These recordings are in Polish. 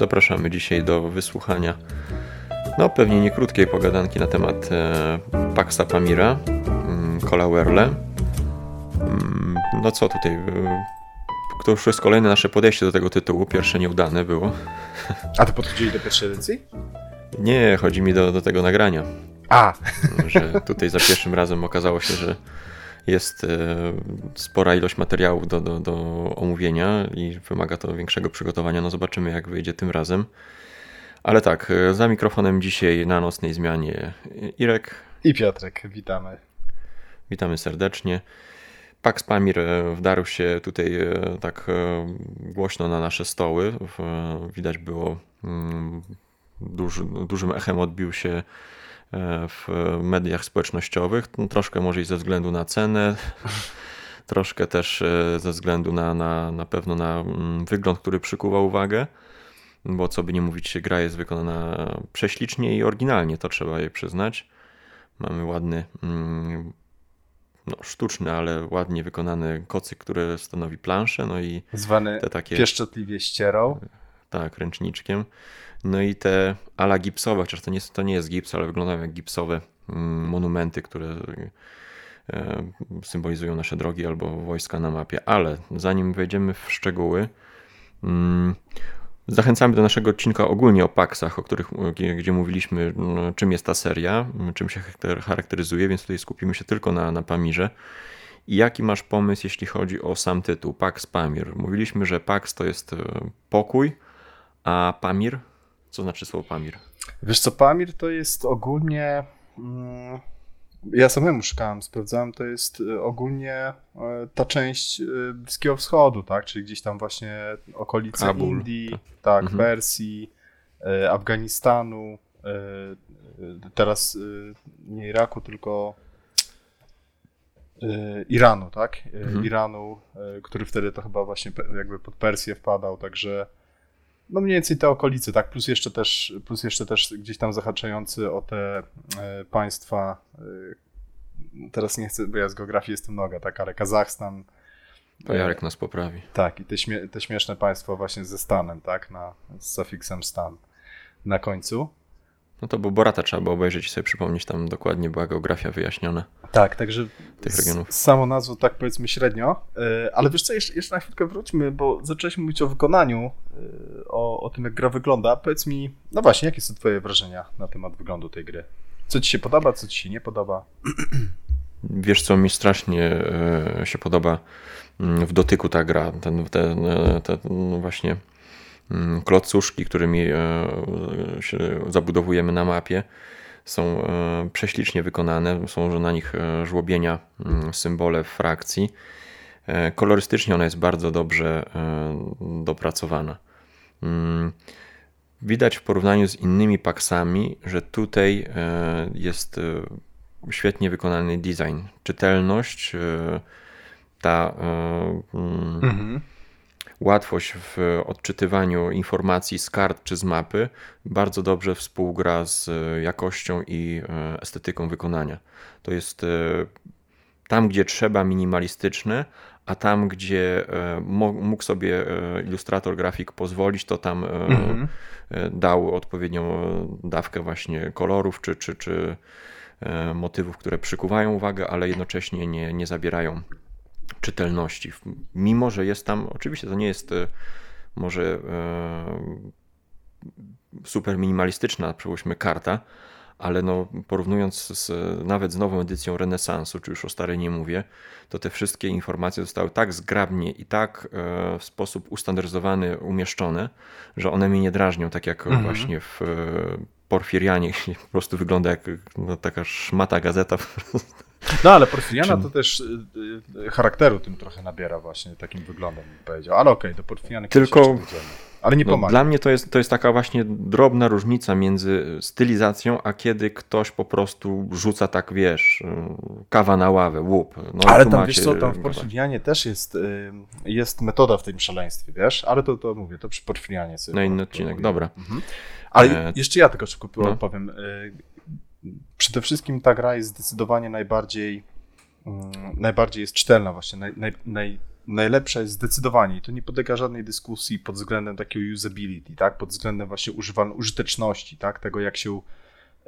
Zapraszamy dzisiaj do wysłuchania, no pewnie nie krótkiej pogadanki na temat e, Paxa Pamira, mm, Cola Werle. Mm, no co tutaj, e, to już jest kolejne nasze podejście do tego tytułu, pierwsze nieudane było. A to podchodzili do pierwszej edycji? Nie, chodzi mi do, do tego nagrania. A! Że tutaj za pierwszym razem okazało się, że jest e, spora ilość materiałów do, do, do omówienia i wymaga to większego przygotowania. No zobaczymy, jak wyjdzie tym razem. Ale tak, e, za mikrofonem dzisiaj na nocnej zmianie Irek. I Piotrek, witamy. Witamy serdecznie. Pax Pamir e, wdarł się tutaj tak głośno na nasze stoły. Widać było, mm, duży, dużym echem odbił się w mediach społecznościowych. No, troszkę może i ze względu na cenę, troszkę też e, ze względu na, na, na pewno na mm, wygląd, który przykuwa uwagę, bo co by nie mówić, gra jest wykonana prześlicznie i oryginalnie, to trzeba jej przyznać. Mamy ładny, mm, no, sztuczny, ale ładnie wykonany kocyk, który stanowi planszę, no i zwany takie pieszczotliwie ścierą. Tak, ręczniczkiem. No i te ala gipsowe, chociaż to nie, to nie jest gips, ale wyglądają jak gipsowe mm, monumenty, które e, symbolizują nasze drogi albo wojska na mapie. Ale zanim wejdziemy w szczegóły, mm, zachęcamy do naszego odcinka ogólnie o paksach, o których, gdzie mówiliśmy, no, czym jest ta seria, czym się charakteryzuje, więc tutaj skupimy się tylko na, na Pamirze. I jaki masz pomysł, jeśli chodzi o sam tytuł, Pax Pamir? Mówiliśmy, że Pax to jest e, pokój, a Pamir co znaczy słowo Pamir? Wiesz co, Pamir to jest ogólnie... Mm, ja samemu szukałem, sprawdzałem, to jest y, ogólnie e, ta część y, Bliskiego Wschodu, tak? Czyli gdzieś tam właśnie okolice Kabul. Indii, tak, tak mhm. Persji, e, Afganistanu, e, teraz nie Iraku, tylko Iranu, tak? Mhm. Iranu, który wtedy to chyba właśnie jakby pod Persję wpadał, także no mniej więcej te okolice, tak, plus jeszcze też, plus jeszcze też gdzieś tam zahaczający o te e, państwa, e, teraz nie chcę, bo ja z geografii jestem noga, tak, ale Kazachstan. To Jarek nas poprawi. Tak, i te, śmie te śmieszne państwa właśnie ze stanem, tak, na, z sufiksem stan na końcu. No to bo Borata trzeba było obejrzeć i sobie przypomnieć, tam dokładnie była geografia wyjaśniona. Tak, także tych regionów. samo nazwą tak powiedzmy średnio, e, ale wiesz co, jeszcze, jeszcze na chwilkę wróćmy, bo zaczęliśmy mówić o wykonaniu, e, o, o tym jak gra wygląda. Powiedz mi, no właśnie, jakie są twoje wrażenia na temat wyglądu tej gry? Co ci się podoba, co ci się nie podoba? Wiesz co, mi strasznie e, się podoba mm, w dotyku ta gra, ten, ten, ten no właśnie klocuszki, którymi e, się zabudowujemy na mapie, są e, prześlicznie wykonane, są na nich e, żłobienia, mm, symbole frakcji. Kolorystycznie ona jest bardzo dobrze dopracowana. Mm, widać w porównaniu z innymi paksami, że tutaj jest świetnie wykonany design. Czytelność, ta mhm łatwość w odczytywaniu informacji z kart czy z mapy bardzo dobrze współgra z jakością i e, estetyką wykonania. To jest e, tam, gdzie trzeba minimalistyczne, a tam, gdzie e, mógł sobie ilustrator, grafik pozwolić, to tam mhm. dał odpowiednią dawkę właśnie kolorów czy, czy, czy motywów, które przykuwają uwagę, ale jednocześnie nie, nie zabierają czytelności. Mimo, że jest tam, oczywiście to nie jest e, może e, super minimalistyczna, przypuśćmy, karta, ale no, porównując z, nawet z nową edycją Renesansu, czy już o starej nie mówię, to te wszystkie informacje zostały tak zgrabnie i tak e, w sposób ustandaryzowany umieszczone, że one mnie nie drażnią, tak jak mhm. właśnie w Porfirianie po prostu wygląda jak no, taka szmata gazeta. No ale Porfiriana to też y, y, charakteru tym trochę nabiera właśnie, takim wyglądem bym powiedział. Ale okej, okay, do Porfiriany Tylko ale nie no, pomaga. Dla mnie to jest, to jest taka właśnie drobna różnica między stylizacją, a kiedy ktoś po prostu rzuca tak, wiesz, kawa na ławę, łup. No, ale tam, wiesz co, tam w Porfirianie też jest, y, jest metoda w tym szaleństwie, wiesz? Ale to, to mówię, to przy Porfirianie sobie. Na inny odcinek, dobra. Mhm. Ale e... jeszcze ja tylko szybko no. powiem przede wszystkim ta gra jest zdecydowanie najbardziej, um, najbardziej jest czytelna właśnie, naj, naj, naj, najlepsza jest zdecydowanie, i to nie podlega żadnej dyskusji pod względem takiego usability, tak? pod względem właśnie używalności, użyteczności, tak? tego jak się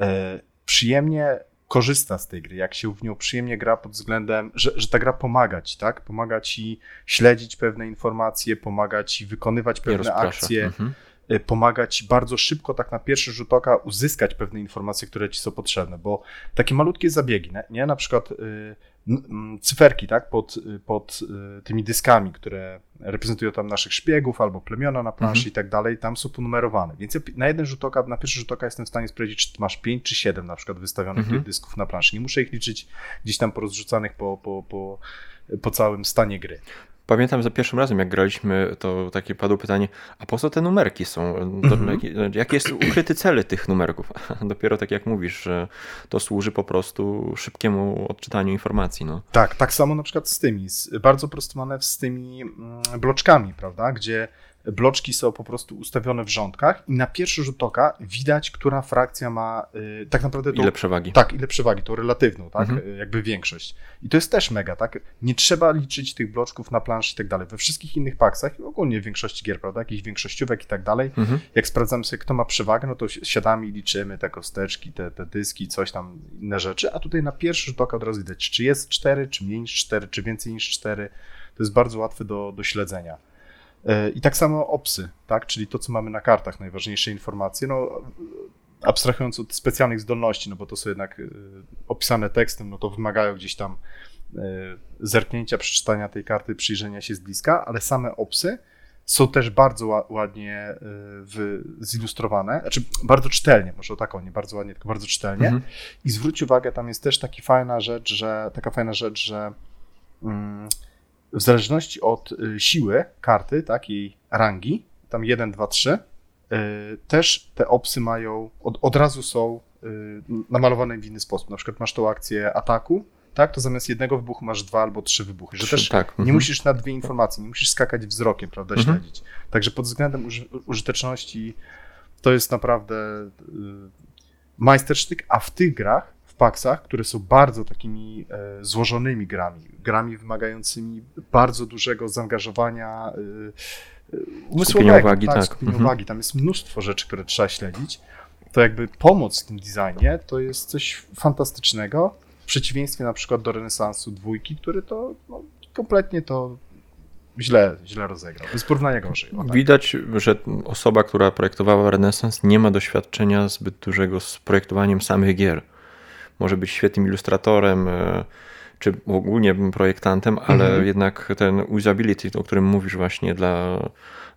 e, przyjemnie korzysta z tej gry, jak się w nią przyjemnie gra pod względem, że, że ta gra pomaga ci, tak? Pomaga ci śledzić pewne informacje, pomaga ci wykonywać pewne akcje, mhm. Y, pomaga ci bardzo szybko, tak na pierwszy rzut oka, uzyskać pewne informacje, które ci są potrzebne, bo takie malutkie zabiegi, nie? Na przykład y, cyferki, tak, pod, y, pod tymi dyskami, które reprezentują tam naszych szpiegów albo plemiona na planszy mhm. i tak dalej, tam są ponumerowane. Więc ja na jeden rzut oka, na pierwszy rzut oka jestem w stanie sprawdzić, czy masz 5 czy 7 na przykład wystawionych mhm. dysków na planszy. Nie muszę ich liczyć gdzieś tam porozrzucanych po, po, po, po całym stanie gry. Pamiętam za pierwszym razem, jak graliśmy, to takie padło pytanie, a po co te numerki są? Mhm. Jaki jest ukryty cel tych numerków? Dopiero tak jak mówisz, że to służy po prostu szybkiemu odczytaniu informacji. No. Tak, tak samo na przykład z tymi, bardzo prosto manewr z tymi mm, bloczkami, prawda, gdzie bloczki są po prostu ustawione w rządkach i na pierwszy rzut oka widać, która frakcja ma y, tak naprawdę... To, ile przewagi. Tak, ile przewagi, to relatywną, tak, mhm. Y, jakby większość. I to jest też mega, tak, nie trzeba liczyć tych bloczków na planszy i tak dalej. We wszystkich innych paksach i ogólnie w większości gier, prawda, jakichś większościówek i tak dalej, mhm. jak sprawdzamy sobie, kto ma przewagę, no to siadamy i liczymy te kosteczki, te, te dyski, coś tam, inne rzeczy, a tutaj na pierwszy rzut oka od razu widać, czy jest 4, czy mniej niż 4, czy więcej niż 4. To jest bardzo łatwe do, do śledzenia. E, I tak samo opsy, tak? czyli to, co mamy na kartach, najważniejsze informacje. No, abstrahując od specjalnych zdolności, no bo to są jednak e, opisane tekstem, no to wymagają gdzieś tam e, zerknięcia, przeczytania tej karty, przyjrzenia się z bliska, ale same opsy są też bardzo ładnie w, zilustrowane, znaczy bardzo czytelnie, może o taką, nie bardzo ładnie, tylko bardzo czytelnie. Mhm. I zwróć uwagę, tam jest też taka fajna rzecz, że taka fajna rzecz, że mm, w zależności od y, siły karty, tak, jej rangi, tam 1, 2, 3, też te opsy mają, od, od razu są y, namalowane w inny sposób. Na przykład masz tą akcję ataku, tak, to zamiast jednego wybuchu masz dwa albo trzy wybuchy, że też tak. nie mhm. musisz na dwie informacje, nie musisz skakać wzrokiem, prawda, mhm. śledzić. Także pod względem uży użyteczności to jest naprawdę y, majstersztyk, a w tych grach paksach, które są bardzo takimi e, złożonymi grami, grami wymagającymi bardzo dużego zaangażowania e, umysłowego, uwagi, tak, tak. Mhm. uwagi. Tam jest mnóstwo rzeczy, które trzeba śledzić. To jakby pomoc w tym designie to jest coś fantastycznego, w przeciwieństwie na przykład do renesansu dwójki, który to no, kompletnie to źle, źle rozegrał. Bez porównania gorzej. Tak. Widać, że osoba, która projektowała renesans, nie ma doświadczenia zbyt dużego z projektowaniem samych gier może być świetnym ilustratorem, e, czy ogólnie projektantem, ale mhm. jednak ten usability, o którym mówisz właśnie dla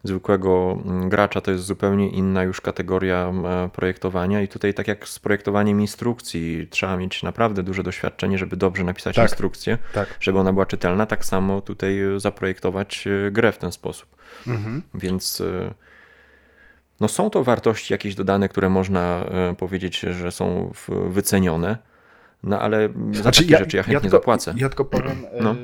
zwykłego mm, gracza, to jest zupełnie inna już kategoria e, projektowania i tutaj tak jak z projektowaniem instrukcji trzeba mieć naprawdę duże doświadczenie, żeby dobrze napisać tak, instrukcję, tak. żeby ona była czytelna, tak samo tutaj zaprojektować e, grę w ten sposób. Mhm. Więc no są to wartości jakieś dodane, które można powiedzieć, że są wycenione. No ale za znaczy, takie ja, rzeczy ja chętnie ja tylko, zapłacę. Ja tylko powiem, no. E,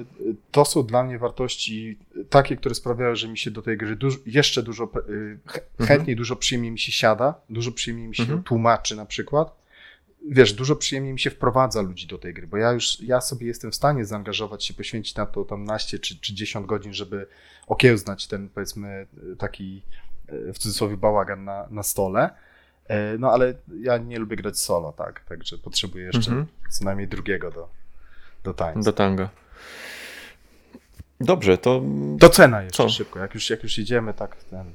to są dla mnie wartości takie, które sprawiają, że mi się do tej gry dużo, jeszcze dużo, e, mhm. chętniej, mhm. dużo przyjemniej mi się siada, dużo przyjemniej mi się mhm. tłumaczy na przykład. Wiesz, dużo przyjemniej mi się wprowadza ludzi do tej gry, bo ja już, ja sobie jestem w stanie zaangażować się, poświęcić na to tam naście czy, czy 10 godzin, żeby okiełznać ten, powiedzmy, taki e, w cudzysłowie bałagan na, na stole no ale ja nie lubię grać solo, tak? Także potrzebuję jeszcze mhm. co najmniej drugiego do, do tańca. Do tango. Dobrze, to. To cena jeszcze Co? szybko. Jak już, jak już idziemy, tak ten.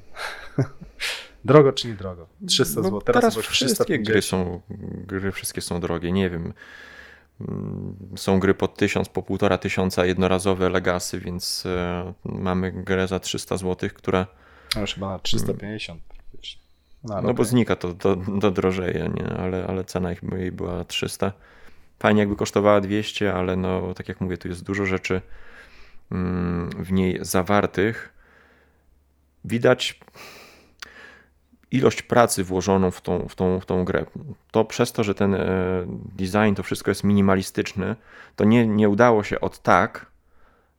drogo czy nie drogo? 300 no, zł. Teraz, teraz wszystkie gry są, gry wszystkie są drogie. Nie wiem. Mm, są gry po 1000, po półtora tysiąca jednorazowe legasy, więc e, mamy grę za 300 zł, która. No już chyba na 350 praktycznie. No, no bo znika to, to, to drożeje, nie? Ale, ale cena ich jej była 300. Fajnie jakby kosztowała 200, ale no tak jak mówię, tu jest dużo rzeczy mm, w niej zawartych. Widać ilość pracy włożoną w tą, w tą, w tą grę. To przez to, że ten e, design, to wszystko jest minimalistyczny, to nie, nie udało się od tak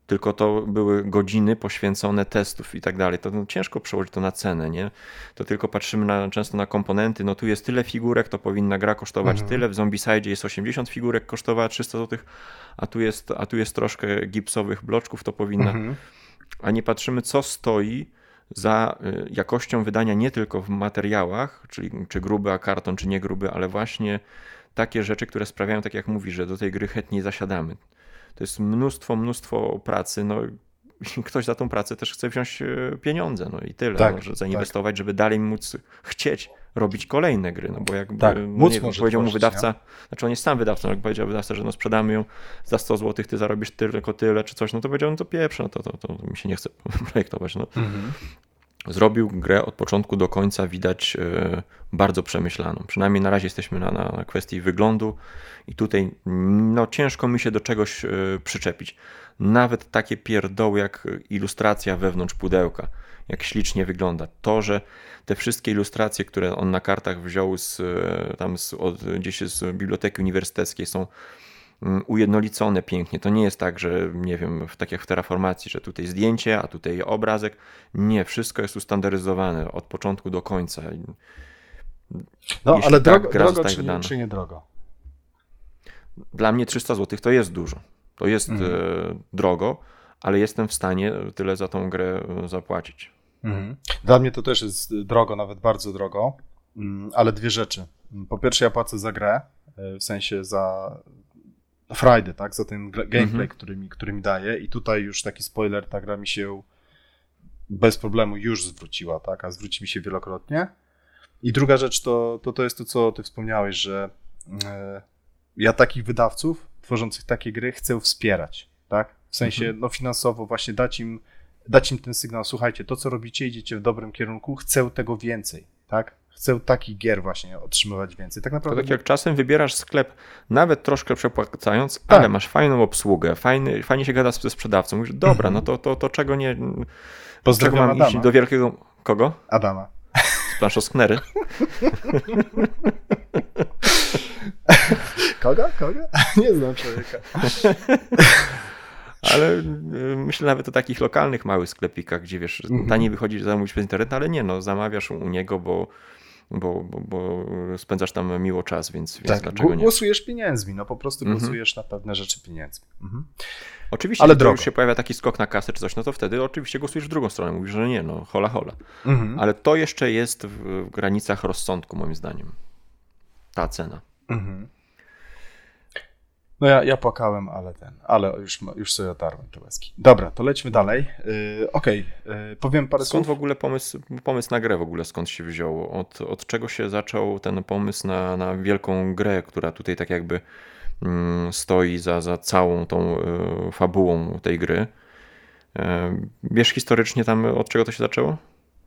tylko to były godziny poświęcone testów i tak dalej. To no, ciężko przełożyć to na cenę, nie? To tylko patrzymy na, często na komponenty, no tu jest tyle figurek, to powinna gra kosztować mhm. tyle, w Zombicide jest 80 figurek, kosztowała 300 zł, a tu jest, a tu jest troszkę gipsowych bloczków, to powinna... Mhm. a nie patrzymy, co stoi za jakością wydania nie tylko w materiałach, czyli czy gruby, a karton, czy nie gruby, ale właśnie takie rzeczy, które sprawiają, tak jak mówi, że do tej gry chętnie zasiadamy. To jest mnóstwo, mnóstwo pracy. No, ktoś za tą pracę też chce wziąć e, pieniądze, no i tyle, tak, no, że zainwestować, tak. żeby dalej móc chcieć robić kolejne gry, no bo jakby, tak, no, nie, powiedział mu wydawca, nie? znaczy on jest sam wydawcą, jak powiedział wydawca, że no sprzedamy ją za 100 zł, ty zarobisz tylko tyle, czy coś, no to powiedział, no to pieprze, no to, to, to, to mi się nie chce projektować, no. Mhm zrobił grę od początku do końca, widać e, bardzo przemyślaną. Przynajmniej na razie jesteśmy na, na kwestii wyglądu i tutaj no, ciężko mi się do czegoś e, przyczepić. Nawet takie pierdoły jak ilustracja wewnątrz pudełka, jak ślicznie wygląda. To, że te wszystkie ilustracje, które on na kartach wziął z, e, tam z, od, gdzieś z biblioteki uniwersyteckiej są ujednolicone pięknie. To nie jest tak, że nie wiem, tak jak w terraformacji, że tutaj zdjęcie, a tutaj obrazek. Nie, wszystko jest ustandaryzowane od początku do końca. No, Jeśli ale tak, drogo, drogo czy, nie, czy nie drogo? Dla mnie 300 zł to jest dużo. To jest mhm. e, drogo, ale jestem w stanie tyle za tą grę e, zapłacić. Mhm. Dla mnie to też jest drogo, nawet bardzo drogo, mm, ale dwie rzeczy. Po pierwsze, ja płacę za grę, e, w sensie za frajdę, tak, za ten gameplay, mhm. który, mi, który mi daje i tutaj już taki spoiler, ta gra mi się bez problemu już zwróciła, tak, a zwróci mi się wielokrotnie. I druga rzecz to, to, to jest to, co ty wspomniałeś, że e, ja takich wydawców tworzących takie gry chcę wspierać, tak, w sensie, mhm. no finansowo właśnie dać im, dać im ten sygnał, słuchajcie, to co robicie, idziecie w dobrym kierunku, chcę tego więcej, tak, chcę takich gier właśnie otrzymywać więcej. Tak naprawdę. To tak jak czasem wybierasz sklep, nawet troszkę przepłacając, tak. ale masz fajną obsługę, fajny, fajnie się gada ze sprzedawcą. Mówisz, dobra, no to, to, to czego nie. Pozdrawiam czego mam Adama. iść do wielkiego. Kogo? Adama. Planszosknery. Kogo? Kogo? Nie znam człowieka. Ale y, myślę nawet o takich lokalnych małych sklepikach, gdzie wiesz, mm taniej wychodzi, że zamówić przez internet, ale nie, no zamawiasz u niego, bo bo, bo, bo spędzasz tam miło czas, więc, więc tak, dlaczego nie? Głosujesz pieniędzmi, no po prostu mhm. głosujesz na pewne rzeczy pieniędzmi. Mhm. Oczywiście, ale jak już się pojawia taki skok na kasę czy coś, no to wtedy oczywiście głosujesz w drugą stronę, mówisz, że nie, no hola hola. Mhm. Ale to jeszcze jest w granicach rozsądku moim zdaniem. Ta cena. Mhm. No ja, ja płakałem, ale ten, ale już, już sobie otarłem te łezki. Dobra, to lećmy dalej. Yy, Okej, okay. yy, powiem parę skąd słów. w ogóle pomysł, pomysł na grę w ogóle skąd się wziął? Od, od czego się zaczął ten pomysł na, na wielką grę, która tutaj tak jakby mm, stoi za, za całą tą y, fabułą tej gry? Y, wiesz historycznie tam od czego to się zaczęło?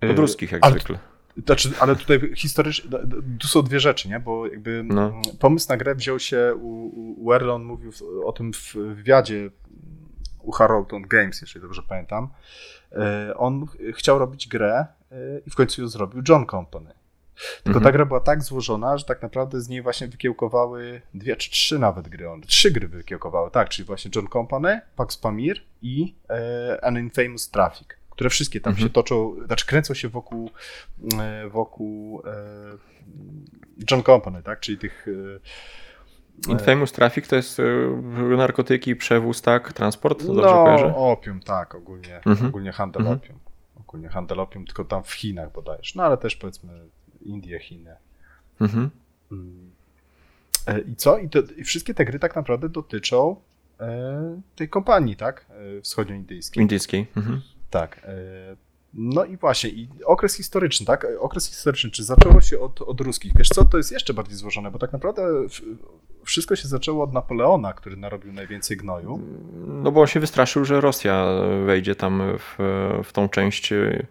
Od y, ruskich jak zwykle. Znaczy, ale tutaj historycznie, tu są dwie rzeczy, nie? Bo jakby no. pomysł na grę wziął się u, u Erlon mówił o tym w wywiadzie u Harrowton Games, jeżeli dobrze pamiętam. E, on chciał robić grę e, i w końcu ją zrobił John Company. Tylko mhm. ta gra była tak złożona, że tak naprawdę z niej właśnie wykiełkowały dwie czy trzy nawet gry. On, trzy gry wykiełkowały, tak, czyli właśnie John Company, Pax Pamir i e, An Infamous Traffic które wszystkie tam mhm. się toczą, znaczy kręcą się wokół, e, wokół e, John Company, tak? Czyli tych. E, Infamous Traffic to jest narkotyki, przewóz, tak? Transport? To no, kojarzę? opium, tak, ogólnie, mhm. ogólnie handel mhm. opium. Ogólnie handel opium, tylko tam w Chinach bodajesz. No ale też powiedzmy Indie, Chiny. Mhm. Mm. I co? I, to, I wszystkie te gry tak naprawdę dotyczą e, tej kompanii, tak? Wschodnioindyjskiej. Indyjskiej. Mhm. Tak. E, no i właśnie, i okres historyczny, tak? Okres historyczny, czy zaczęło się od, od ruskich? Wiesz co, to jest jeszcze bardziej złożone, bo tak naprawdę wszystko się zaczęło od Napoleona, który narobił najwięcej gnoju. No bo on się wystraszył, że Rosja wejdzie tam w, w tą część e,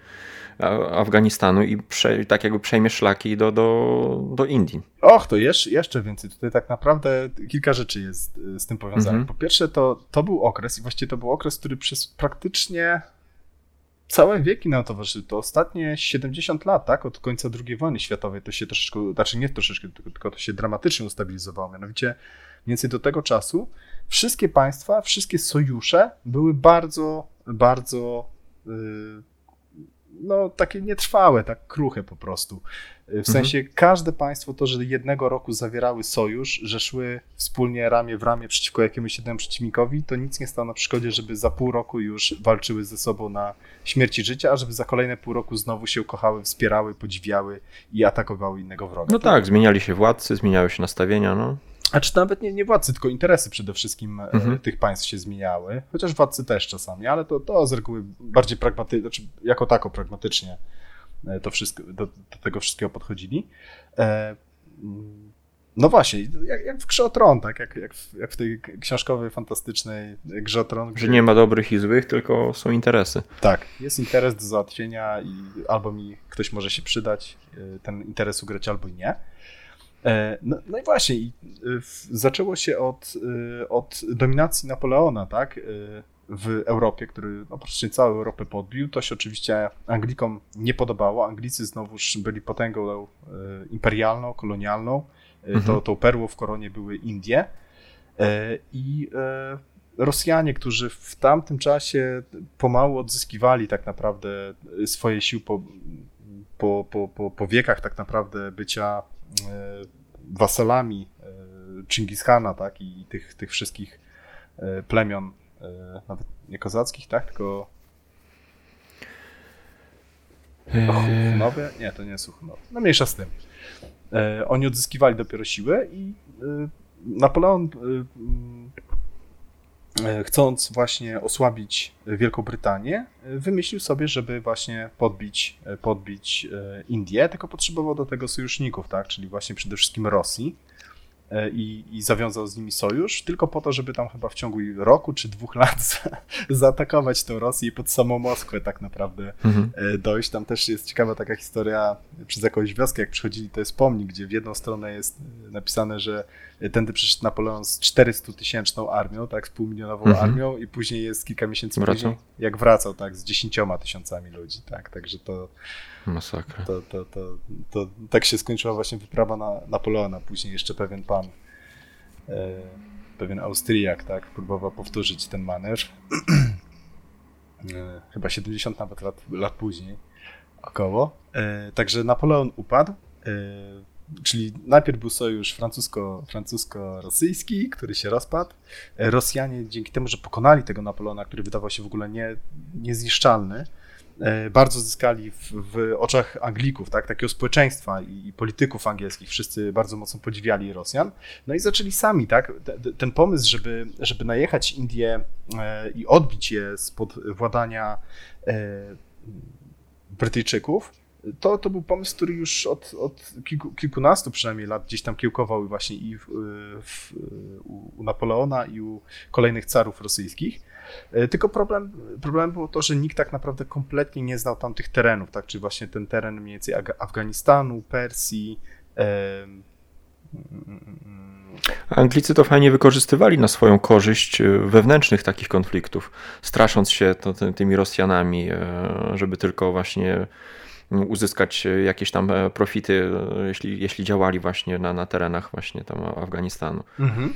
Afganistanu i prze, tak jakby przejmie szlaki do, do, do Indii. Och, to jeszcze, jeszcze więcej. Tutaj tak naprawdę kilka rzeczy jest z tym powiązanych. Mhm. Po pierwsze, to, to był okres i właściwie to był okres, który przez praktycznie całe wieki nam towarzyszyły. To ostatnie 70 lat, tak, od końca II wojny światowej to się troszeczkę, znaczy nie troszeczkę, tylko to się dramatycznie ustabilizowało. Mianowicie mniej więcej do tego czasu wszystkie państwa, wszystkie sojusze były bardzo, bardzo yy, no, takie nietrwałe, tak kruche po prostu. W mhm. sensie mhm. każde państwo to, że jednego roku zawierały sojusz, że szły wspólnie ramię w ramię przeciwko jakiemuś jednemu przeciwnikowi, to nic nie stało na przeszkodzie, żeby za pół roku już walczyły ze sobą na śmierć i życie, a żeby za kolejne pół roku znowu się kochały, wspierały, podziwiały i atakowały innego wroga. No tak, zmieniali się władcy, zmieniały się nastawienia, no. A czy nawet nie, nie władcy, tylko interesy przede wszystkim e, mhm. tych państw się zmieniały, chociaż władcy też czasami, ale to, to z reguły bardziej pragmatycznie, znaczy jako tako pragmatycznie e, to wszystko, do, do tego wszystkiego podchodzili. E, no właśnie, jak, jak w Grze o Tron, tak? Jak, jak, w, jak w tej książkowej, fantastycznej Grze o Tron. Że nie ma dobrych i złych, tylko są interesy. Tak, jest interes do załatwienia i albo mi ktoś może się przydać, ten interes ugrać, albo nie. E, no, no, i właśnie, zaczęło się od, e, od dominacji Napoleona, tak, e, w Europie, który no, praktycznie całą Europę podbił. To się oczywiście Anglikom nie podobało. Anglicy znowuż byli potęgą imperialną, kolonialną. Mhm. To, tą perłą w koronie były Indie. I Rosjanie, którzy w tamtym czasie pomału odzyskiwali tak naprawdę swoje siły po, po, po, po, po wiekach tak naprawdę bycia E, wasalami Chingishana, tak, i tych, tych wszystkich e, plemion, e, nawet nie kozackich, tak, tylko Suchunowie? Nie, to nie Suchunowie. No mniejsza z tym. Oni odzyskiwali dopiero siłę i Napoleon E, chcąc właśnie osłabić Wielką Brytanię, e, wymyślił sobie, żeby właśnie podbić, e, podbić Indię, tylko potrzebował do tego sojuszników, tak? czyli właśnie przede wszystkim Rosji. E, i, i zawiązał z nimi sojusz, tylko po to, żeby tam chyba w ciągu roku czy dwóch lat za, zaatakować tę Rosję i pod samą Moskwę tak naprawdę mhm. E, dojść. Tam też jest ciekawa taka historia przez jakąś wioskę, jak przychodzili, to jest pomnik, gdzie w jedną stronę jest napisane, że tędy przyszedł Napoleon z 400 tysięczną armią, tak, z półmilionową mhm. armią i później jest kilka miesięcy wracał? później, jak wracał, tak, z dziesięcioma tysiącami ludzi, tak, także to Masakra. To, to, to, to, tak się skończyła właśnie wyprawa na Napoleona. Później jeszcze pewien pan, e, pewien Austriak, tak, próbował powtórzyć ten manewr. e, chyba 70 nawet lat, lat później, około. E, także Napoleon upadł. E, czyli najpierw był sojusz francusko, francusko-rosyjski, który się rozpadł. E, Rosjanie dzięki temu, że pokonali tego Napoleona, który wydawał się w ogóle nie, niezniszczalny, bardzo zyskali w, w, oczach Anglików, tak, takiego społeczeństwa i, i, polityków angielskich. Wszyscy bardzo mocno podziwiali Rosjan. No i zaczęli sami, tak, ten pomysł, żeby, żeby najechać Indię e, i odbić je spod władania e, Brytyjczyków, to, to był pomysł, który już od, od kilku, kilkunastu przynajmniej lat gdzieś tam kiełkował właśnie i w, w, u Napoleona i u kolejnych carów rosyjskich. E, tylko problem, problem było to, że nikt tak naprawdę kompletnie nie znał tamtych terenów, tak? Czy właśnie ten teren mniej więcej Afganistanu, Persji. Anglicy to fajnie wykorzystywali na swoją korzyść e, wewnętrznych takich konfliktów, strasząc się to, tymi Rosjanami, e, żeby tylko właśnie uzyskać jakieś tam profity, jeśli, jeśli działali właśnie na, na terenach właśnie tam Afganistanu. Mhm.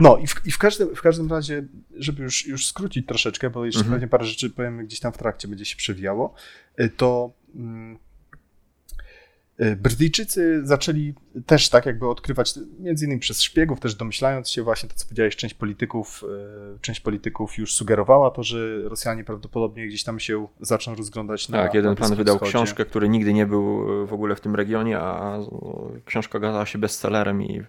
No i w, i w, każdym, w każdym razie, żeby już, już skrócić troszeczkę, bo jeszcze mhm. pewnie parę rzeczy powiem gdzieś tam w trakcie, będzie się przewijało, to mm, Brytyjczycy zaczęli też tak jakby odkrywać, między innymi przez szpiegów, też domyślając się właśnie to, co powiedziałeś, część polityków, y, część polityków już sugerowała to, że Rosjanie prawdopodobnie gdzieś tam się zaczną rozglądać na Tak, jeden pan wydał wschodzie. książkę, który nigdy nie był w ogóle w tym regionie, a książka okazała się bestsellerem i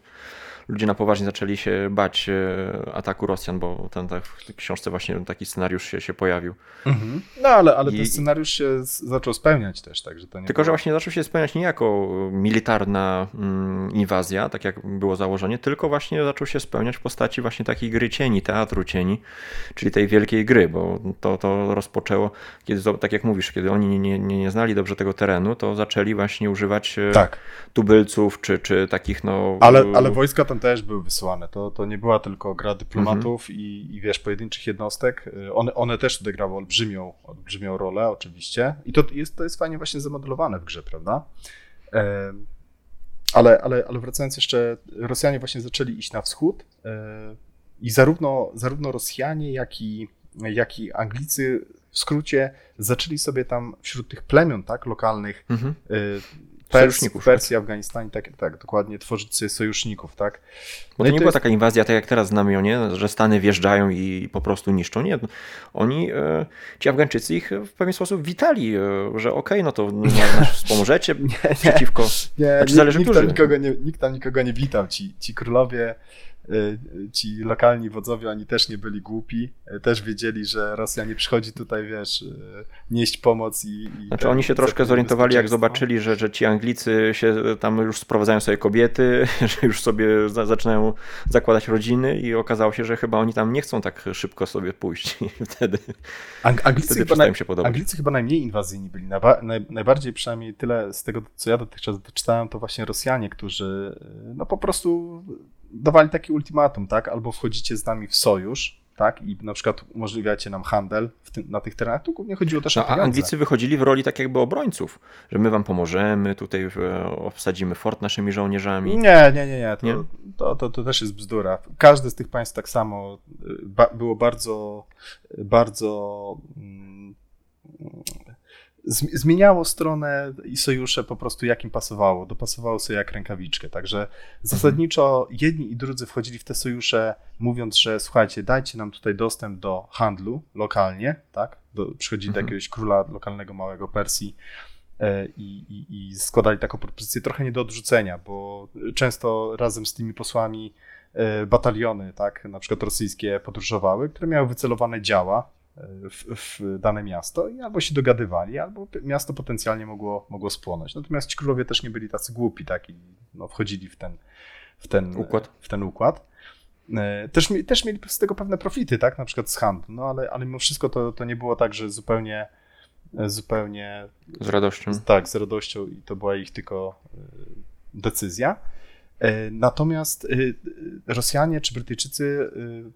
ludzie na poważnie zaczęli się bać e, ataku Rosjan, bo ten, tak, w tej książce właśnie taki scenariusz się, się pojawił. Mhm. No ale, ale I... ten scenariusz się zaczął spełniać też, także to nie Tylko, było... że właśnie zaczął się spełniać nie jako militarna mm, inwazja, tak jak było założenie, tylko właśnie zaczął się spełniać w postaci właśnie takiej gry cieni, teatru cieni, czyli tej wielkiej gry, bo to, to rozpoczęło, kiedy, tak jak mówisz, kiedy oni nie, nie, nie znali dobrze tego terenu, to zaczęli właśnie używać e, tak. tubylców, czy, czy takich no... Ale, ale wojska też były wysyłane. To, to nie była tylko gra dyplomatów mhm. i, i wiesz, pojedynczych jednostek. Y, one, one też odegrały olbrzymią, olbrzymią rolę, oczywiście. I to jest, to jest fajnie właśnie zamodelowane w grze, prawda? Ale, ale, ale wracając jeszcze, Rosjanie właśnie zaczęli iść na wschód e, i zarówno, zarówno Rosjanie, jak i, jak i Anglicy w skrócie zaczęli sobie tam wśród tych plemion, tak, lokalnych, mhm. Persji, w Persji, Afganistanie, tak, tak, dokładnie, tworzyć sobie sojuszników, tak. Bo no to nie to była jest... taka inwazja, tak jak teraz znamy, nie? że Stany wjeżdżają i po prostu niszczą. Nie, oni, e, ci Afgańczycy ich w pewien sposób witali, e, że okej, okay, no to nas wspomożecie nie, nie, przeciwko... Nie, znaczy, zależy, nikt, tam nikogo nie, nikt tam nikogo nie witał. Ci, ci królowie ci lokalni wodzowie, oni też nie byli głupi, y, też wiedzieli, że Rosja nie przychodzi tutaj, wiesz, y, nieść pomoc i... i znaczy oni się troszkę zorientowali, jak zobaczyli, że, że ci Anglicy się tam już sprowadzają sobie kobiety, że już sobie za, zaczynają zakładać rodziny i okazało się, że chyba oni tam nie chcą tak szybko sobie pójść i wtedy, Ang Anglicy, wtedy chyba naj, się podobać. Anglicy chyba najmniej inwazyjni byli, naj, najbardziej przynajmniej tyle z tego, co ja dotychczas czytałem, to właśnie Rosjanie, którzy no po prostu dawali taki ultimatum, tak? Albo wchodzicie z nami w sojusz, tak? I na przykład umożliwiacie nam handel tym, na tych terenach. Tu głównie chodziło też no, o pieniądze. A Anglicy wychodzili w roli tak jakby obrońców, że my wam pomożemy, tutaj e, obsadzimy fort naszymi żołnierzami. Nie, nie, nie, nie. To, nie? To, to, to też jest bzdura. Każde z tych państw tak samo e, ba było bardzo, bardzo mm, zmieniało stronę i sojusze po prostu jak im pasowało, dopasowało sobie jak rękawiczkę. Także zasadniczo jedni i drudzy wchodzili w te sojusze mówiąc, że słuchajcie, dajcie nam tutaj dostęp do handlu lokalnie, tak? Do, przychodzi mhm. do jakiegoś króla lokalnego małego Persji e, i, i, i składali taką propozycję trochę nie do odrzucenia, bo często razem z tymi posłami e, bataliony, tak, na przykład rosyjskie podróżowały, które miały wycelowane działa, w, w, dane miasto i albo się dogadywali, albo miasto potencjalnie mogło, mogło spłonąć. Natomiast ci królowie też nie byli tacy głupi, tak, i no, wchodzili w ten, w ten układ. W ten układ. E, też, też mieli z tego pewne profity, tak, na przykład z handlu, no ale, ale mimo wszystko to, to nie było tak, że zupełnie zupełnie... Z radością. Tak, z radością i to była ich tylko e, decyzja. E, natomiast e, Rosjanie czy Brytyjczycy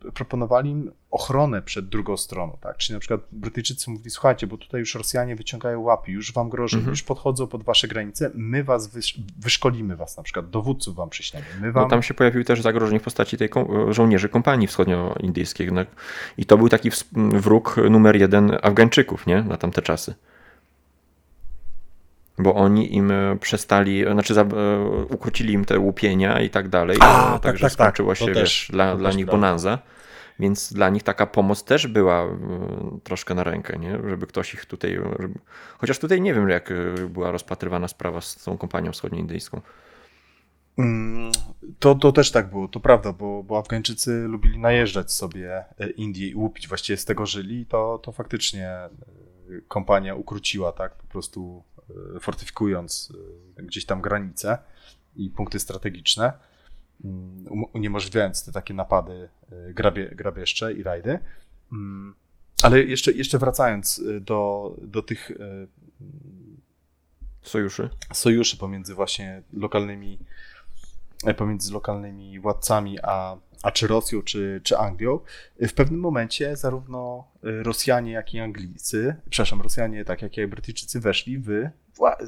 e, proponowali im ochronę przed drugą stroną, tak? Czyli na przykład Brytyjczycy mówili, słuchajcie, bo tutaj już Rosjanie wyciągają łapy, już wam grożą, mhm. już podchodzą pod wasze granice, my was wysz wyszkolimy was, na przykład dowódców wam przyślemy. My wam... No tam się pojawił też zagrożenie w postaci tej żołnierzy kompanii wschodnioindyjskiej no. i to był taki wróg numer jeden Afgańczyków, nie? Na tamte czasy bo oni im e, przestali, znaczy za, e, ukrócili im te łupienia i tak dalej. A, tak, także tak, tak, skończyło się, wiesz, dla, dla nich bonanza. Więc dla nich taka pomoc też była e, troszkę na rękę, nie? żeby ktoś ich tutaj. Żeby... Chociaż tutaj nie wiem, jak była rozpatrywana sprawa z tą kompanią wschodnioindyjską. Mm, to, to też tak było, to prawda, bo, bo Afgańczycy lubili najeżdżać sobie Indię i łupić, właściwie z tego żyli, to, to faktycznie kompania ukróciła, tak, po prostu fortyfikując e, gdzieś tam granice i punkty strategiczne, mm, um, uniemożliwiając te takie napady e, grabie, grabieszcze i rajdy. Mm, ale jeszcze, jeszcze wracając do, do tych sojuszy. sojuszy pomiędzy właśnie lokalnymi pomiędzy lokalnymi władcami a, a czy Rosją, czy, czy Anglią, w pewnym momencie zarówno Rosjanie, jak i Anglicy, przepraszam, Rosjanie, tak jak i Brytyjczycy weszli w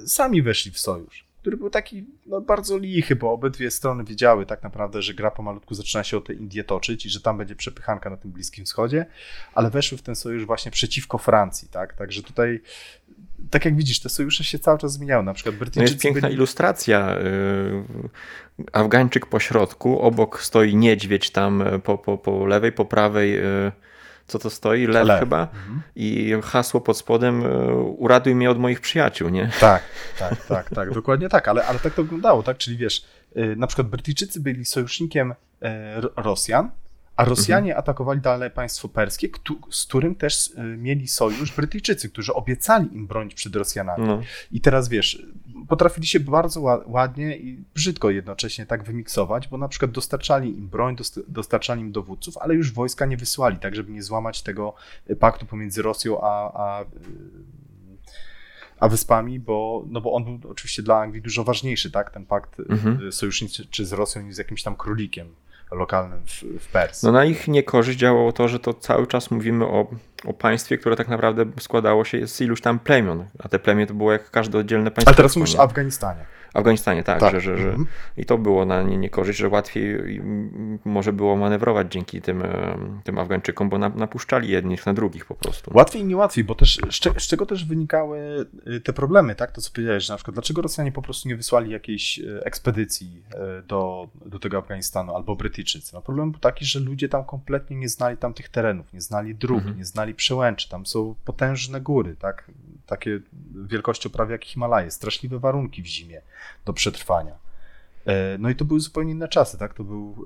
sami weszli w sojusz, który był taki no, bardzo lichy, bo obydwie strony wiedziały tak naprawdę, że gra pomalutku zaczyna się o te Indie toczyć i że tam będzie przepychanka na tym Bliskim Wschodzie, ale weszły w ten sojusz właśnie przeciwko Francji, tak? Także tutaj tak jak widzisz, te sojusze się cały czas zmieniały. Na przykład Brytyjczycy. No jest piękna byli... ilustracja. Y, Afgańczyk po środku, obok stoi niedźwiedź tam po, po, po lewej, po prawej y, co to stoi? Lew, Lew. chyba. Mhm. I hasło pod spodem e, uratuj mnie od moich przyjaciół, nie? Tak, tak, tak, tak, dokładnie tak, ale, ale tak to wyglądało, tak? Czyli wiesz, e, na przykład Brytyjczycy byli sojusznikiem e, Rosjan, a Rosjanie mhm. atakowali dalej państwo perskie, z którym też mieli sojusz Brytyjczycy, którzy obiecali im bronić przed Rosjanami. No. I teraz wiesz, potrafili się bardzo ładnie i brzydko jednocześnie tak wymiksować, bo na przykład dostarczali im broń, dostarczali im dowódców, ale już wojska nie wysłali, tak żeby nie złamać tego paktu pomiędzy Rosją a, a, a wyspami, bo, no bo on był oczywiście dla Anglii dużo ważniejszy, tak, ten pakt mhm. sojuszniczy z Rosją niż z jakimś tam królikiem lokalnym w, w Persji. No na ich niekorzyść działało to, że to cały czas mówimy o o państwie, które tak naprawdę składało się z iluś tam plemion, a te plemię to było jak każde oddzielne państwo. Ale teraz mówisz o Afganistanie. Afganistanie, tak, tak. Że, że, że, mhm. i to było na nie niekorzyść, że łatwiej może było manewrować dzięki tym, tym Afgańczykom, bo napuszczali jednych na drugich po prostu. Łatwiej i niełatwiej, bo też z, czego też wynikały y, te problemy, tak, to co powiedziałeś, że na przykład dlaczego Rosjanie po prostu nie wysłali jakiejś y, ekspedycji y, do, do tego Afganistanu albo Brytyjczycy? No problem był taki, że ludzie tam kompletnie nie znali tam tych terenów, nie znali dróg, mhm. nie znali przełęczy, tam są potężne góry, tak, takie wielkością prawie jak Himalaje, straszliwe warunki w zimie do przetrwania. E, no i to były zupełnie inne czasy, tak? To był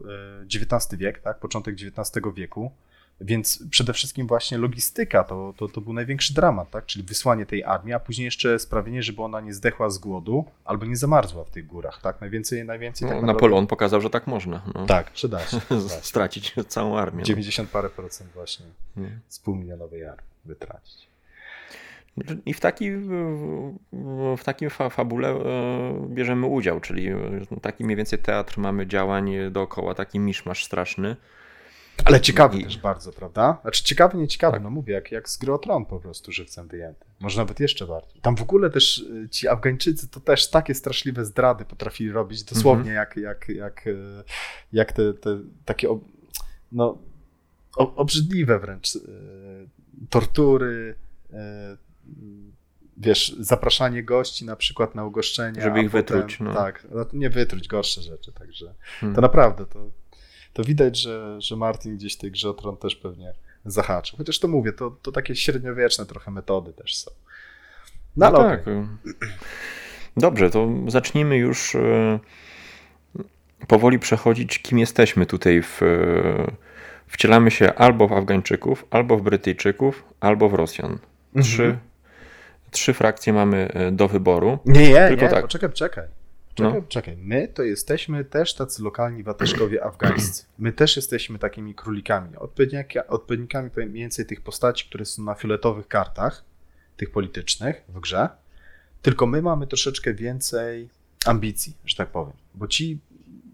XIX e, wiek, tak? Początek XIX wieku. Więc przede wszystkim właśnie logistyka to, to, to był największy dramat, tak? czyli wysłanie tej armii, a później jeszcze sprawienie, żeby ona nie zdechła z głodu albo nie zamarzła w tych górach. Tak? Najwięcej, najwięcej. No, tak Napoleon pokazał, że tak można. No. Tak, przyda się. Stracić całą armię. 90 no. parę procent właśnie z półmilionowej armii wytracić. I w, taki, w takim fa fabule e, bierzemy udział, czyli e, taki mniej więcej teatr mamy działań dookoła, taki miszmasz straszny. Ale ciekawy I... też bardzo, prawda? Znaczy ciekawy, nie ciekawy, tak. no mówię, jak, jak z gry o tron po prostu żywcem wyjęty. Może nawet jeszcze bardziej. Tam w ogóle też e, ci Afgańczycy to też takie straszliwe zdrady potrafili robić, dosłownie mhm. jak, jak, jak, jak te, te takie no, obrzydliwe wręcz tortury, wiesz, zapraszanie gości na przykład na ugoszczenie. Żeby ich potem, wytruć. No. Tak, no, nie wytruć, gorsze rzeczy, także hmm. to naprawdę, to, to widać, że, że Martin gdzieś tej grze o Tron też pewnie zahaczył. Chociaż to mówię, to, to takie średniowieczne trochę metody też są. No, no tak. Dobrze, to zacznijmy już e, powoli przechodzić, kim jesteśmy tutaj w wcielamy się albo w Afgańczyków, albo w Brytyjczyków, albo w Rosjan. Trzy, mhm. Trzy frakcje mamy e, do wyboru. Nie, nie, Tylko nie, tak. poczekaj, czekaj. Czekaj, no. czekaj. My to jesteśmy też tacy lokalni wateszkowie afgańscy. My też jesteśmy takimi królikami, odpowiednikami mniej więcej tych postaci, które są na fioletowych kartach, tych politycznych w grze. Tylko my mamy troszeczkę więcej ambicji, że tak powiem. Bo ci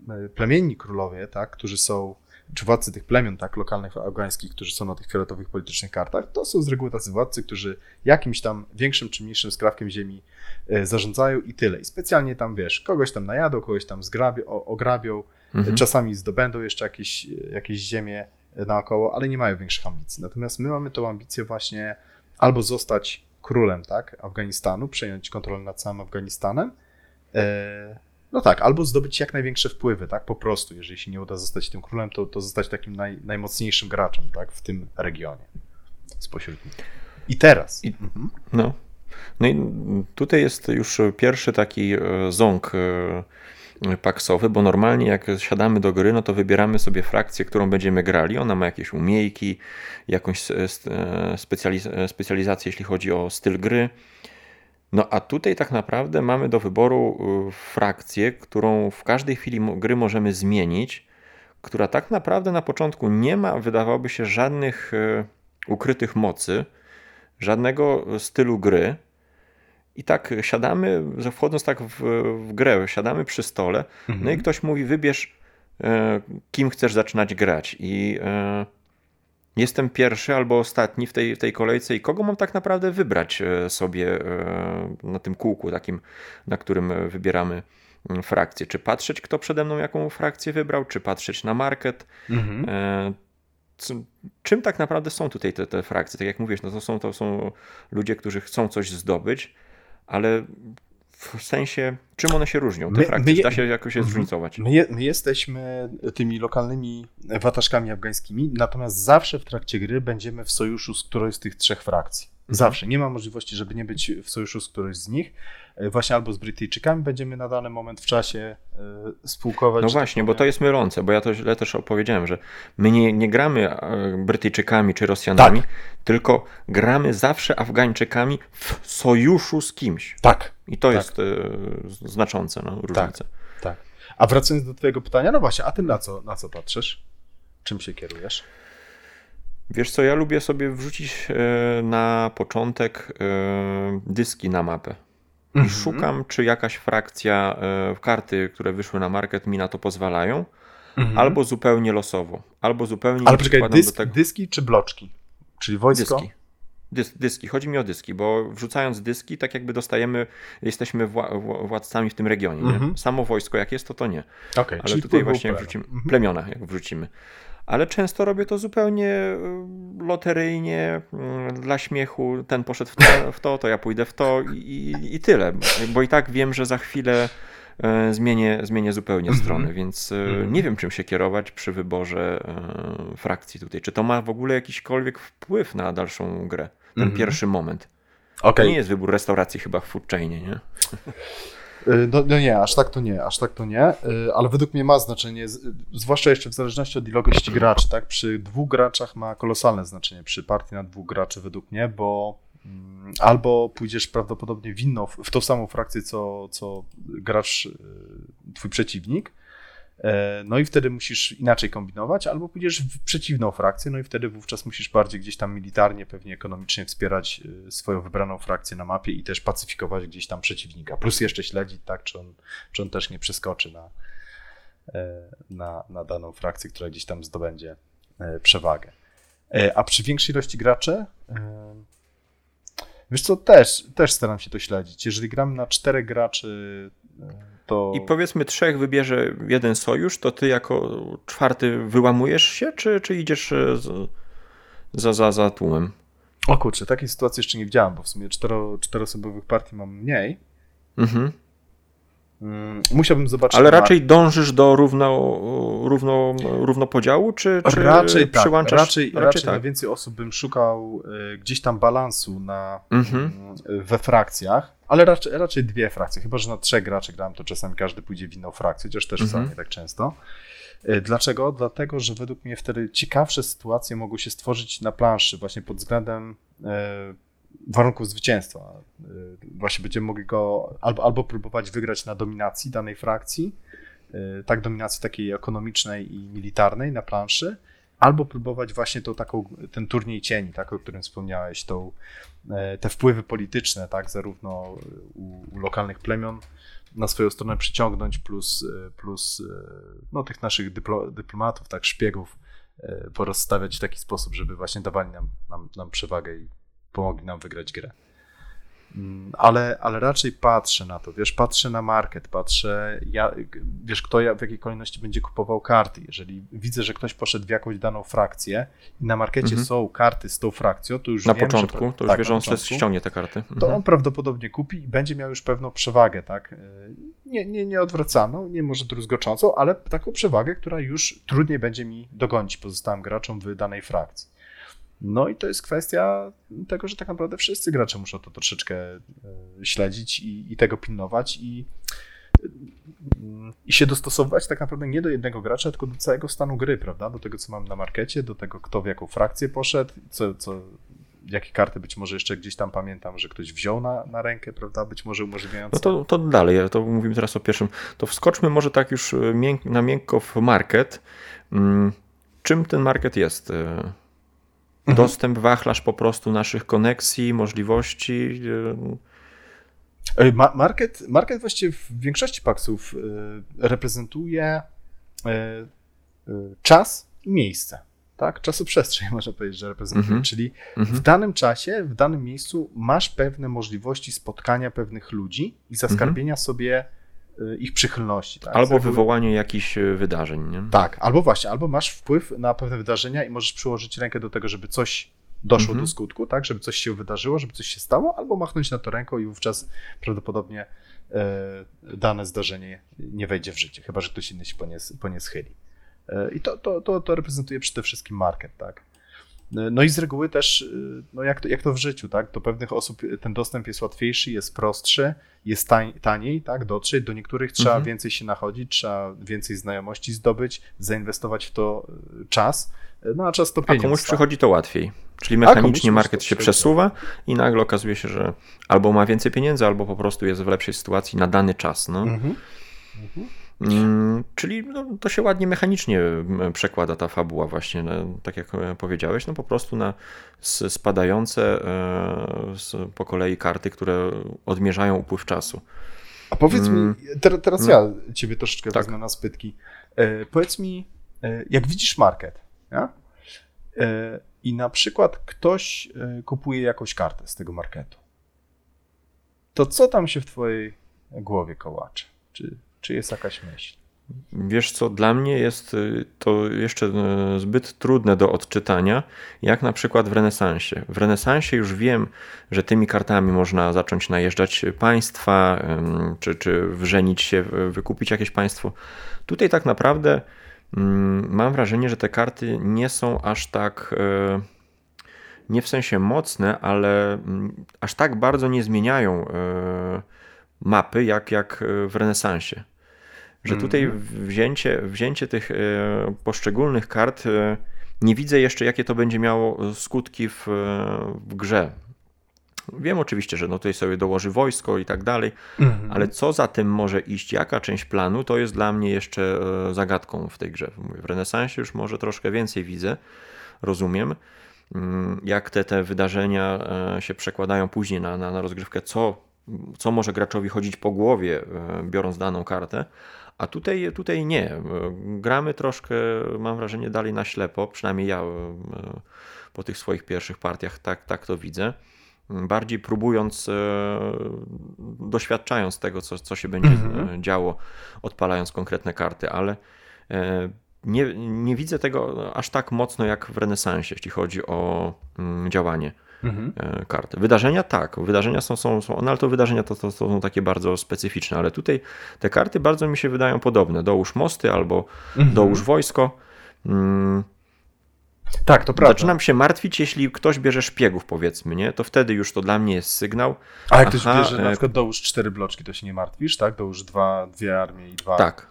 e, plemienni królowie, tak, którzy są czy władcy tych plemion, tak, lokalnych afgańskich, którzy są na tych fioletowych politycznych kartach, to są z reguły tacy władcy, którzy jakimś tam większym czy mniejszym skrawkiem ziemi e, zarządzają i tyle. I specjalnie tam, wiesz, kogoś tam najadą, kogoś tam zgrabią, ograbią, mhm. czasami zdobędą jeszcze jakieś, jakieś ziemię naokoło, ale nie mają większych ambicji. Natomiast my mamy tą ambicję właśnie albo zostać królem, tak, Afganistanu, przejąć kontrolę nad całym Afganistanem, e, no tak, albo zdobyć jak największe wpływy, tak, po prostu. Jeżeli się nie uda zostać tym królem, to, to zostać takim naj, najmocniejszym graczem, tak, w tym regionie spośród nich. I teraz. I, no. no i tutaj jest już pierwszy taki e, ząg e, paksowy, bo normalnie jak siadamy do gry, no to wybieramy sobie frakcję, którą będziemy grali. Ona ma jakieś umiejki, jakąś e, specjalizację, jeśli chodzi o styl gry no a tutaj tak naprawdę mamy do wyboru y, frakcję, którą w każdej chwili gry możemy zmienić, która tak naprawdę na początku nie ma, wydawałoby się, żadnych y, ukrytych mocy, żadnego stylu gry. I tak siadamy, wchodząc tak w, w grę, siadamy przy stole, mhm. no i mhm. ktoś mówi: wybierz, y, kim chcesz zaczynać grać. I jestem pierwszy albo ostatni w tej, tej kolejce i kogo mam tak naprawdę wybrać e, sobie e, na tym kółku takim, na którym wybieramy mm, frakcję. Czy patrzeć, kto przede mną jaką frakcję wybrał, czy patrzeć na market. Mhm. E, czym tak naprawdę są tutaj te, te frakcje? Tak jak mówisz, no to, są, to są ludzie, którzy chcą coś zdobyć, ale w sensie, czym one się różnią, te my, frakcje? My, da się jakoś je mhm. zróżnicować? My, my, jesteśmy tymi lokalnymi wataszkami afgańskimi, natomiast zawsze w trakcie gry będziemy w sojuszu z którąś z tych trzech frakcji. Mhm. Zawsze. Nie ma możliwości, żeby nie być w sojuszu z którąś z nich. E, właśnie albo z Brytyjczykami będziemy na dany moment w czasie e, spółkować. No tak właśnie, tak bo to jest mylące, bo ja to źle też opowiedziałem, że my nie, nie gramy e, Brytyjczykami czy Rosjanami, tak. tylko gramy zawsze Afgańczykami w sojuszu z kimś. Tak. I to tak. jest znaczące, no, różnica. Tak, tak. A wracając do twojego pytania, no właśnie, a ty na co, na co patrzysz? Czym się kierujesz? Wiesz co, ja lubię sobie wrzucić na początek dyski na mapę i mhm. szukam, czy jakaś frakcja, e, karty, które wyszły na market mi na to pozwalają, mhm. albo zupełnie losowo, albo zupełnie... Ale poczekaj, dysk, tego... dyski czy bloczki? Czyli wojsko? Dyski. Dys, dyski. Chodzi mi o dyski, bo wrzucając dyski, tak jakby dostajemy, jesteśmy wła, władcami w tym regionie. Mhm. Samo wojsko jak jest, to to nie. Okay, Ale tutaj właśnie wrzucimy, mhm. plemiona jak wrzucimy. Ale często robię to zupełnie y, loteryjnie, y, dla śmiechu. Ten poszedł w to, w to, to ja pójdę w to i, i tyle. Bo i tak wiem, że za chwilę y, zmienię, zmienię zupełnie mhm. strony, więc nie wiem, czym się kierować przy wyborze frakcji tutaj. Czy to ma w ogóle jakiśkolwiek wpływ na dalszą grę? ten -hmm. pierwszy moment. Okay. To nie jest wybór restauracji chyba w foodchainie, nie? Y, no, no, nie, aż tak to nie, aż tak to nie, y, ale według mnie ma znaczenie, zwłaszcza jeszcze w zależności od ilości graczy, tak? Przy dwóch graczach ma kolosalne znaczenie, przy partii na dwóch graczy według mnie, bo mm, albo pójdziesz prawdopodobnie w inną, w tą samą frakcję, co, co gracz y, twój przeciwnik, no i wtedy musisz inaczej kombinować, albo pójdziesz w przeciwną frakcję, no i wtedy wówczas musisz bardziej gdzieś tam militarnie, pewnie ekonomicznie wspierać e, swoją wybraną frakcję na mapie i też pacyfikować gdzieś tam przeciwnika. Plus jeszcze śledzić, tak, czy on, czy on też nie przeskoczy na, e, na, na daną frakcję, która gdzieś tam zdobędzie przewagę. A przy większej ilości graczy, wiesz co, też, też staram się to śledzić. Jeżeli gram na czterech graczy, to... I powiedzmy trzech wybierze jeden sojusz, to ty jako czwarty wyłamujesz się, czy, czy idziesz e, z, za, za, za tłumem? O kurczę, takiej sytuacji jeszcze nie widziałem, bo w sumie cztero, czteroosobowych partii mam mniej. Mhm. Mm, musiałbym zobaczyć. Ale raczej dążysz do równo, równo, równopodziału, czy, czy raczej tak, przyłączasz? Raczej, raczej, raczej tak. na więcej osób bym szukał y, gdzieś tam balansu na, mhm. y, we frakcjach, ale raczej, raczej dwie frakcje. Chyba, że na trzech graczy grałem, to czasami każdy pójdzie w inną frakcję, chociaż też mhm. wcale nie tak często. Y, dlaczego? Dlatego, że według mnie wtedy ciekawsze sytuacje mogą się stworzyć na planszy, właśnie pod względem warunków zwycięstwa. Y, właśnie będziemy mogli go albo, albo próbować wygrać na dominacji danej frakcji, y, tak dominacji takiej ekonomicznej i militarnej na planszy, albo próbować właśnie tą taką, ten turniej cieni, tak, o którym wspomniałeś, tą, e, te wpływy polityczne, tak, zarówno u, u lokalnych plemion na swoją stronę przyciągnąć, plus, plus no, tych naszych dyplo, dyplomatów, tak, szpiegów porozstawiać w taki sposób, żeby właśnie dawali nam, nam, nam przewagę i pomogli nam wygrać grę. Mm, ale, ale raczej patrzę na to, wiesz, patrzę na market, patrzę, ja, wiesz, kto ja, w jakiej kolejności będzie kupował karty. Jeżeli widzę, że ktoś poszedł w jakąś daną frakcję i na markecie mhm. są karty z tą frakcją, to już Na wiem, początku, że, to już tak, wie, że on ściągnie te karty. Mhm. To on prawdopodobnie kupi i będzie miał już pewną przewagę, tak? Nie, nie, nie odwracaną, nie może druzgoczącą, ale taką przewagę, która już trudniej będzie mi dogonić pozostałym graczom w danej frakcji. No i to jest kwestia tego, że tak naprawdę wszyscy gracze muszą to troszeczkę e, śledzić i, i tego pilnować i, i się dostosowywać tak naprawdę nie do jednego gracza, tylko do całego stanu gry, prawda? Do tego, co mam na markecie, do tego, kto w jaką frakcję poszedł, co, co, jakie karty być może jeszcze gdzieś tam pamiętam, że ktoś wziął na, na rękę, prawda? Być może umożliwiające. No to, to dalej, to mówimy teraz o pierwszym. To wskoczmy może tak już e, mięk, na miękko w market. Mm, czym ten market jest? E, Mhm. dostęp, wachlarz po prostu naszych koneksji, możliwości. Market, market właściwie w większości paksów e, reprezentuje e, e, czas i miejsce. Tak? Czasoprzestrzeń można powiedzieć, że reprezentuje. Mm -hmm. Czyli mm -hmm. w danym czasie, w danym miejscu masz pewne możliwości spotkania pewnych ludzi i zaskarbienia mm -hmm. sobie ich przychylności. Tak? Albo wywołanie jakichś y, wydarzeń. Nie? Tak, albo właśnie, albo masz wpływ na pewne wydarzenia i możesz przyłożyć rękę do tego, żeby coś doszło mhm. do skutku, tak, żeby coś się wydarzyło, żeby coś się stało, albo machnąć na to ręką i wówczas prawdopodobnie e, dane zdarzenie nie wejdzie w życie, chyba że ktoś inny się po nie, po nie schyli. E, I to, to, to, to reprezentuje przede wszystkim market, tak. No i z reguły też, y, no jak, to, jak to w życiu, tak? Do pewnych osób ten dostęp jest łatwiejszy, jest prostszy, jest tań, taniej, tak? Dotrzeć. Do niektórych trzeba mhm. więcej się nachodzić, trzeba więcej znajomości zdobyć, zainwestować w to y, czas. No a czas to pieniądz. A komuś tak? przychodzi to łatwiej. Czyli mechanicznie market się przesuwa i nagle okazuje się, że albo ma więcej pieniędzy, albo po prostu jest w lepszej sytuacji na dany czas. No. Mhm. Mhm. Mm, czyli no, to się ładnie mechanicznie przekłada ta fabuła właśnie, no, tak jak e, powiedziałeś, no po prostu na spadające e, po kolei karty, które odmierzają upływ czasu. A powiedz mi, mm, teraz, teraz no. ja ciebie troszeczkę tak. wezmę na spytki. E, powiedz mi, jak widzisz market, ja? i na przykład ktoś kupuje jakąś kartę z tego marketu, to co tam się w twojej głowie kołacze? Czy, czy jest jakaś myśl? Wiesz co, dla mnie jest y, to jeszcze y, zbyt trudne do odczytania, jak na przykład w renesansie. W renesansie już wiem, że tymi kartami można zacząć najeżdżać państwa, czy, czy wrzenić się, wykupić jakieś państwo. Tutaj tak naprawdę mam wrażenie, że te karty nie są aż tak y, nie w sensie mocne, ale aż tak bardzo nie zmieniają mapy jak, jak w renesansie że tutaj mhm. wzięcie, wzięcie tych e, poszczególnych kart e, nie widzę jeszcze, jakie to będzie miało skutki w, w grze. Wiem oczywiście, że no tutaj sobie dołoży wojsko i tak dalej, mhm. ale co za tym może iść, jaka część planu, to jest dla mnie jeszcze e, zagadką w tej grze. W renesansie już może troszkę więcej widzę, rozumiem, mm, jak te, te wydarzenia się przekładają później na, na, na rozgrywkę, co, co może graczowi chodzić po głowie, biorąc daną kartę, a tutaj, tutaj nie. Gramy troszkę, mam wrażenie, dalej na ślepo, przynajmniej ja e, po tych swoich pierwszych partiach tak, tak to widzę. Bardziej próbując, e, doświadczając tego, co, co się będzie mhm. działo, odpalając konkretne karty, ale e, nie, nie widzę tego aż tak mocno jak w renesansie, jeśli chodzi o mm, działanie mhm. E, karty. Wydarzenia tak, wydarzenia są, są, są no ale to wydarzenia to, to, są takie bardzo specyficzne, ale tutaj te karty bardzo mi się wydają podobne. Dołóż mosty albo mhm. dołóż wojsko. Mm. Tak, to prawda. Zaczynam się martwić, jeśli ktoś bierze szpiegów, powiedzmy, nie? To wtedy już to dla mnie jest sygnał. A jak ktoś bierze na e, przykład dołóż cztery bloczki, to się nie martwisz, tak? Dołóż dwa, dwie armie i dwa. Tak.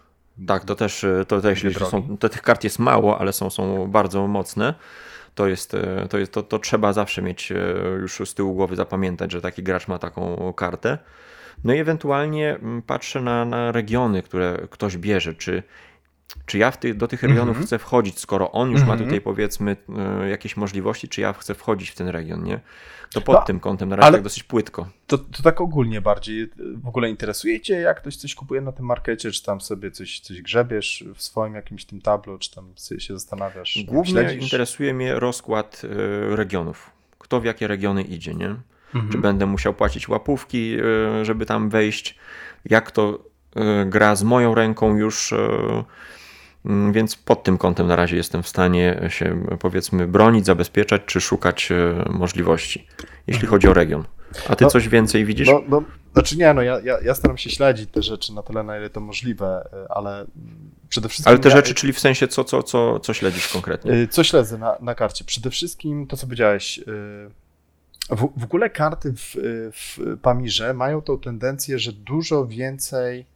Tak, to też, to też są, to tych kart jest mało, ale są, są bardzo mocne to jest, e, to, jest to, to trzeba zawsze mieć e, już z tyłu głowy zapamiętać, że taki gracz ma taką kartę. No i ewentualnie mm, patrzę na, na regiony, które ktoś bierze, czy, czy ja ty, do tych regionów mm -hmm. chcę wchodzić, skoro on już mm -hmm. ma mhm. tutaj powiedzmy e, jakieś możliwości, czy ja chcę wchodzić w ten region, nie? To pod no, tym kątem na razie tak dosyć płytko. To, to tak ogólnie bardziej. W ogóle interesuje cię, jak ktoś coś kupuje na tym markecie, czy tam sobie coś, coś grzebiesz w swoim jakimś tym tablo, czy tam się zastanawiasz? Głównie śledzisz? interesuje mnie rozkład e, regionów. Kto w jakie regiony idzie, nie? Mhm. Czy będę musiał płacić łapówki, e, żeby tam wejść? Jak to gra z moją ręką już Mm, więc pod tym kątem na razie jestem w stanie się powiedzmy bronić, zabezpieczać czy szukać e, możliwości, jeśli mhm. chodzi o region. A ty no, coś więcej widzisz? No, no, znaczy nie, no ja, ja, ja, staram się śledzić te rzeczy na tyle, na ile to możliwe, e, ale przede wszystkim... Ale te ja, rzeczy, czyli w sensie co, co, co, co śledzisz konkretnie? E, co śledzę na, na karcie? Przede wszystkim to, co powiedziałeś, w, w ogóle karty w, w Pamirze mają tą tendencję, że dużo więcej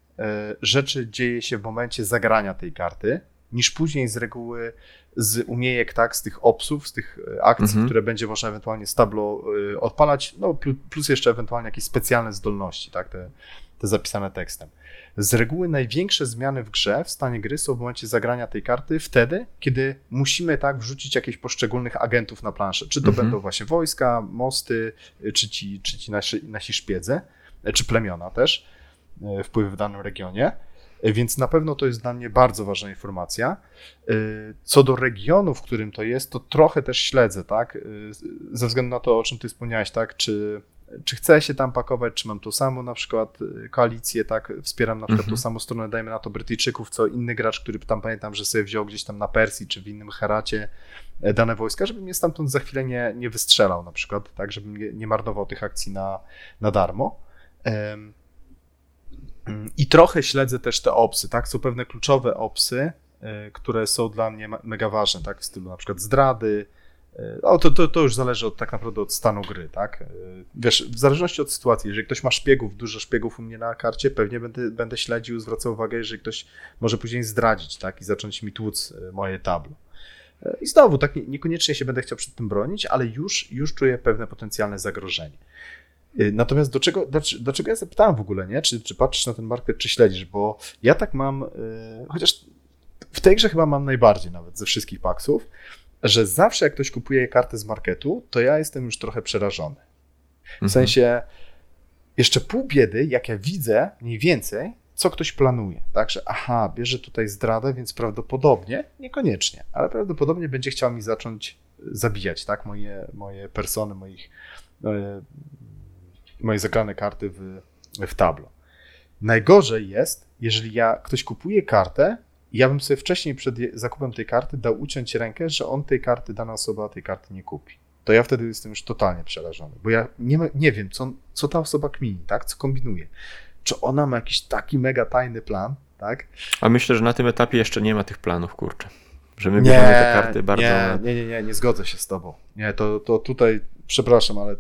rzeczy dzieje się w momencie zagrania tej karty, niż później z reguły z umiejek, tak, z tych opsów, z tych e, akcji, mhm. które będzie można ewentualnie z tablo e, odpalać, no plus jeszcze ewentualnie jakieś specjalne zdolności, tak, te, te zapisane tekstem. Z reguły największe zmiany w grze, w stanie gry są w momencie zagrania tej karty wtedy, kiedy musimy tak wrzucić jakichś poszczególnych agentów na planszę. Czy to mhm. będą właśnie wojska, mosty, czy ci, czy ci nasi, nasi szpiedzy, czy plemiona też E, wpływy w danym regionie. E, więc na pewno to jest dla mnie bardzo ważna informacja. E, co do regionu, w którym to jest, to trochę też śledzę, tak? Ze względu na to, o czym ty wspomniałeś, tak? Czy, czy chcę się tam pakować, czy mam tą samą na przykład koalicję, tak? Wspieram na przykład mhm. tą samą stronę, dajmy na to Brytyjczyków, co inny gracz, który tam pamiętam, że sobie wziął gdzieś tam na Persji, czy w innym Heracie dane wojska, żeby mnie stamtąd za chwilę nie, nie wystrzelał na przykład, tak? Żebym nie, nie marnował tych akcji na, na darmo. I trochę śledzę też te opsy, tak? Są pewne kluczowe opsy, e, które są dla mnie mega ważne, tak? W stylu na przykład zdrady. No, to, to, to już zależy od, tak naprawdę od stanu gry, tak? E, wiesz, w zależności od sytuacji, jeżeli ktoś ma szpiegów, dużo szpiegów u mnie na karcie, pewnie będę, będę śledził, zwracał uwagę, jeżeli ktoś może później zdradzić, tak? I zacząć mi tłuc moje tablo. I znowu, tak niekoniecznie się będę chciał przed tym bronić, ale już, już czuję pewne potencjalne zagrożenie. Y, natomiast do czego, do, czego ja zapytałem w ogóle, nie? Czy, czy patrzysz na ten market, czy śledzisz? Bo ja tak mam, yy, chociaż w tej grze chyba mam najbardziej nawet ze wszystkich paksów, że zawsze jak ktoś kupuje kartę z marketu, to ja jestem już trochę przerażony. W mhm. sensie jeszcze pół biedy, jak ja widzę mniej więcej, co ktoś planuje. Tak, że aha, bierze tutaj zdradę, więc prawdopodobnie, niekoniecznie, ale prawdopodobnie będzie chciał mi zacząć zabijać, tak? Moje, moje persony, moich, e, moje zagrane karty w, w tablo. Najgorzej jest, jeżeli ja, ktoś kupuje kartę i ja bym sobie wcześniej przed zakupem tej karty dał uciąć rękę, że on tej karty, dana osoba tej karty nie kupi. To ja wtedy jestem już totalnie przerażony, bo ja nie, nie wiem, co, co ta osoba kmini, tak? Co kombinuje. Czy ona ma jakiś taki mega tajny plan, tak? A myślę, że na tym etapie jeszcze nie ma tych planów, kurczę. Że my bierzemy te karty bardzo. Nie, nie, nie, nie, nie zgodzę się z tobą. Nie, to, to tutaj, przepraszam, ale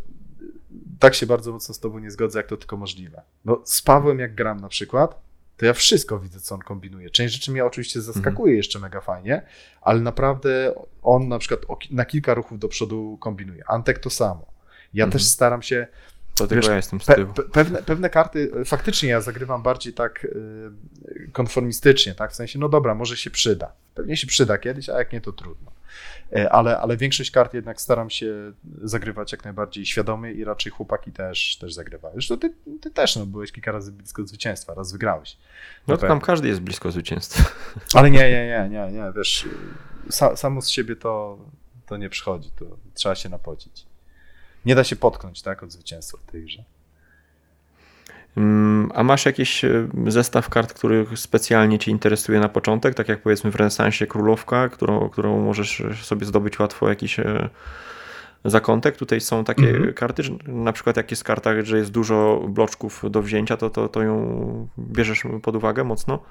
tak się bardzo mocno z tobą nie zgodzę, jak to tylko możliwe. No, z Pawłem, jak gram na przykład, to ja wszystko widzę, co on kombinuje. Część rzeczy mnie oczywiście zaskakuje mhm. jeszcze mega fajnie, ale naprawdę on na przykład na kilka ruchów do przodu kombinuje. Antek to samo. Ja mhm. też staram się to wiesz, ja jestem z tyłu. Pe, pewne, pewne karty, faktycznie ja zagrywam bardziej tak y, konformistycznie, tak? W sensie, no dobra, może się przyda. Pewnie się przyda kiedyś, a jak nie, to trudno. E, ale, ale większość kart jednak staram się zagrywać jak najbardziej świadomie i raczej chłopaki też, też zagrywają. Zresztą ty, ty też no, byłeś kilka razy blisko zwycięstwa, raz wygrałeś. No to tam każdy jest blisko zwycięstwa. Ale nie, nie, nie, nie, nie, wiesz, sa, samo z siebie to, to nie przychodzi, to trzeba się napocić. Nie da się potknąć, tak, od zwycięstwa w tej grze. Mm, a masz jakiś e, zestaw kart, który specjalnie Cię interesuje na początek, tak jak powiedzmy w renesansie królówka, którą, którą możesz sobie zdobyć łatwo jakiś e, zakątek. Tutaj są takie mhm. karty, że na przykład jak jest karta, że jest dużo bloczków do wzięcia, to, to, to ją bierzesz pod uwagę mocno?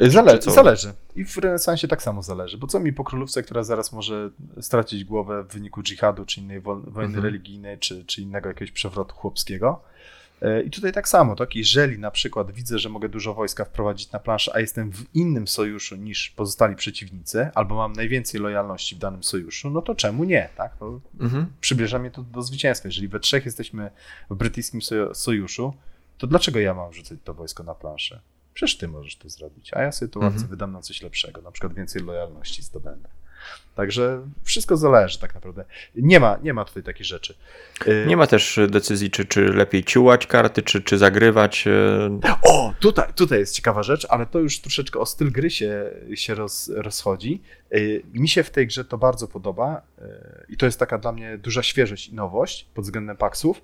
Zale zależy. I w renesansie tak samo zależy. Bo co mi po królówce, która zaraz może stracić głowę w wyniku dżihadu, czy innej wojny mhm. religijnej, czy, czy innego jakiegoś przewrotu chłopskiego, E, I tutaj tak samo, tak? Jeżeli na przykład widzę, że mogę dużo wojska wprowadzić na planszę, a jestem w innym sojuszu niż pozostali przeciwnicy, albo mam najwięcej lojalności w danym sojuszu, no to czemu nie, tak? Mhm. przybliża mnie to do zwycięstwa. Jeżeli we trzech jesteśmy w brytyjskim sojuszu, to dlaczego ja mam rzucać to wojsko na planszę? Przecież ty możesz to zrobić, a ja sobie to mhm. wydam na coś lepszego, na przykład więcej lojalności zdobędę. Także wszystko zależy tak naprawdę. Nie ma, nie ma tutaj takich rzeczy. Y, nie ma też decyzji, czy, czy lepiej ciułać karty, czy, czy zagrywać. Y, o, tutaj, tutaj jest ciekawa rzecz, ale to już troszeczkę o styl gry się, się roz, rozchodzi. Y, mi się w tej grze to bardzo podoba i to jest taka dla mnie duża świeżość i nowość pod względem paksów.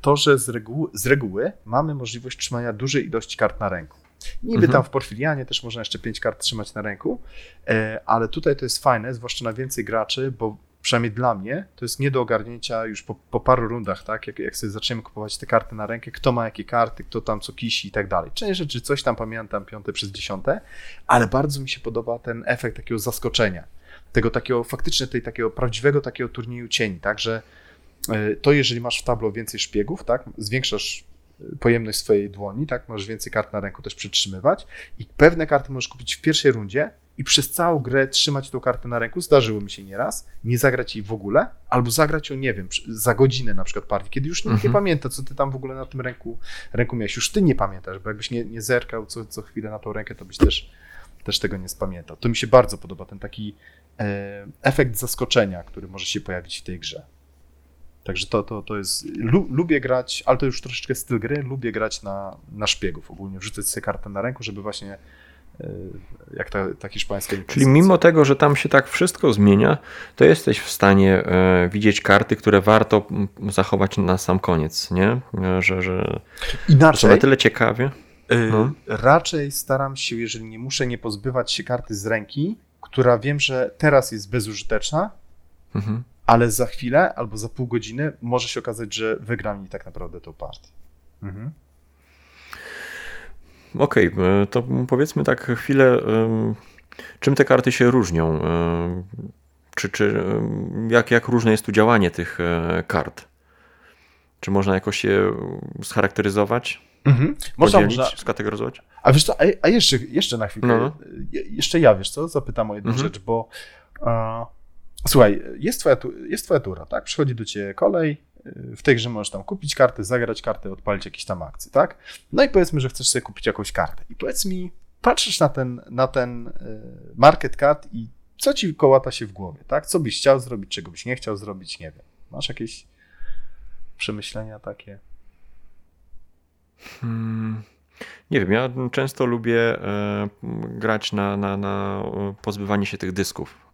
To, że z reguły, z reguły mamy możliwość trzymania dużej ilości kart na ręku. Niby mhm. tam w Porfirianie też można jeszcze pięć kart trzymać na ręku, e, ale tutaj to jest fajne, zwłaszcza na więcej graczy, bo przynajmniej dla mnie, to jest nie do ogarnięcia już po, po paru rundach, tak? Jak, jak sobie zaczniemy kupować te karty na rękę, kto ma jakie karty, kto tam co kisi i tak dalej. Część rzeczy coś tam pamiętam, piąte przez dziesiąte, ale bardzo mi się podoba ten efekt takiego zaskoczenia. Tego takiego, faktycznie tej takiego prawdziwego takiego turnieju cieni, tak? Że e, to jeżeli masz w tablo więcej szpiegów, tak? Zwiększasz pojemność swojej dłoni, tak? Możesz więcej kart na ręku też przytrzymywać i pewne karty możesz kupić w pierwszej rundzie i przez całą grę trzymać tą kartę na ręku. Zdarzyło mi się nieraz, nie zagrać jej w ogóle, albo zagrać ją, nie wiem, za godzinę na przykład partii, kiedy już nikt mhm. nie pamięta, co ty tam w ogóle na tym ręku, ręku miałeś. Już ty nie pamiętasz, bo jakbyś nie, nie zerkał co, co chwilę na tą rękę, to byś też, też tego nie spamiętał. To mi się bardzo podoba, ten taki e, efekt zaskoczenia, który może się pojawić w tej grze. Także to, to, to jest. Lu, lubię grać, ale to już troszeczkę styl gry. Lubię grać na, na szpiegów ogólnie, wrzucać sobie kartę na ręku, żeby właśnie e, jak ta, ta hiszpańska. Czyli mimo tego, że tam się tak wszystko zmienia, to jesteś w stanie e, widzieć karty, które warto zachować na sam koniec, nie? E, że, że Inaczej, są na tyle ciekawie. No. Raczej staram się, jeżeli nie muszę, nie pozbywać się karty z ręki, która wiem, że teraz jest bezużyteczna, mhm ale za chwilę albo za pół godziny może się okazać, że wygram mi tak naprawdę tą partię. Mhm. Okej, okay, e, to powiedzmy tak chwilę, czym te karty się różnią? E, czy, czy jak, jak różne jest tu działanie tych e, kart? Czy można jakoś je scharakteryzować? Mhm. Można, można skategoryzować? A wiesz co, a, a jeszcze, jeszcze na chwilę, no. jeszcze ja, wiesz co, zapytam o jedną mhm. rzecz, bo Słuchaj, jest twoja, jest twoja tura, tak? Przychodzi do ciebie kolej, y, w tej grze możesz tam kupić kartę, zagrać kartę, odpalić jakieś tam akcje, tak? No i powiedzmy, że chcesz sobie kupić jakąś kartę. I powiedz mi, patrzysz na ten, na ten y, market card i co ci kołata się w głowie, tak? Co byś chciał zrobić, czego byś nie chciał zrobić, nie wiem. Masz jakieś przemyślenia takie? Hmm, nie wiem, ja często lubię e, grać na, na, na pozbywanie się tych dysków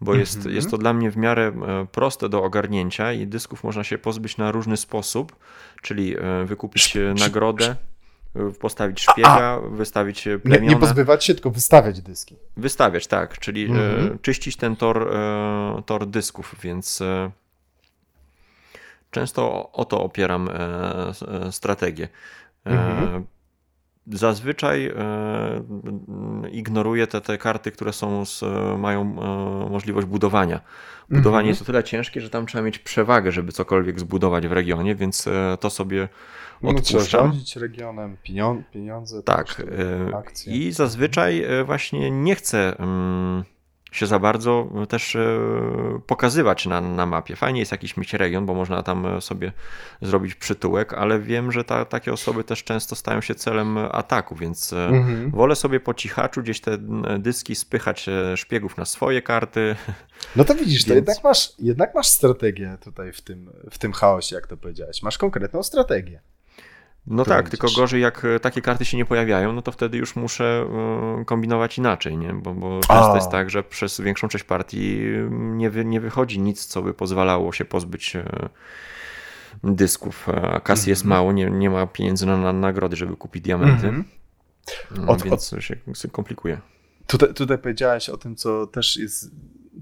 bo jest, mm -hmm. jest to dla mnie w miarę e, proste do ogarnięcia i dysków można się pozbyć na różny sposób, czyli e, wykupić nagrodę, postawić szpiega, A, wystawić plemiona. Nie, nie pozbywać się, tylko wystawiać dyski. Wystawiać, tak, czyli -hmm. czyścić ten tor, tor dysków, więc często o to opieram strategię. Mhm. Zazwyczaj ignoruję te, te karty, które są z, mają możliwość budowania. Budowanie mhm. jest o tyle ciężkie, że tam trzeba mieć przewagę, żeby cokolwiek zbudować w regionie, więc to sobie no, odpuszczam. No, regionem, pieniądze, tak. Akcje. I zazwyczaj właśnie nie chcę się za bardzo też e, pokazywać na, na mapie. Fajnie jest jakiś mieć region, bo można tam e, sobie zrobić przytułek, ale wiem, że ta, takie osoby też często stają się celem ataku, więc e, mhm. wolę sobie po cichaczu gdzieś te dyski spychać szpiegów na swoje karty. No to widzisz, więc... to jednak masz, jednak masz strategię tutaj w tym, w tym chaosie, jak to powiedziałeś. Masz konkretną strategię. No tak, tylko gorzej jak e, takie karty się nie pojawiają, no to wtedy już muszę e, kombinować inaczej, nie? Bo, bo często A. jest tak, że przez większą część partii mm, nie, wy, nie wychodzi nic, co by pozwalało się pozbyć e, dysków, a kasy mm jest mhm. mało, nie, nie ma pieniędzy na, na nagrody, żeby kupić diamenty, mm -hmm. od, więc od... się komplikuje. Tutaj, tutaj powiedziałeś o tym, co też jest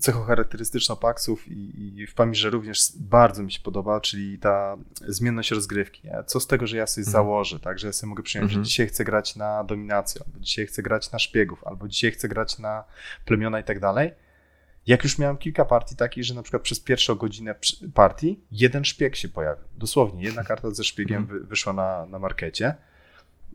cechą charakterystyczną Paxów i, i w Pamirze również bardzo mi się podoba, czyli ta zmienność rozgrywki. Nie? Co z tego, że ja sobie mhm. założę, tak, że ja sobie mogę przyjąć, mhm. że dzisiaj chcę grać na dominację, albo dzisiaj chcę grać na szpiegów, albo dzisiaj chcę grać na plemiona i tak dalej. Jak już miałem kilka partii takich, że na przykład przez pierwszą godzinę partii jeden szpieg się pojawił. Dosłownie, jedna karta ze szpiegiem mhm. wyszła na, na markecie.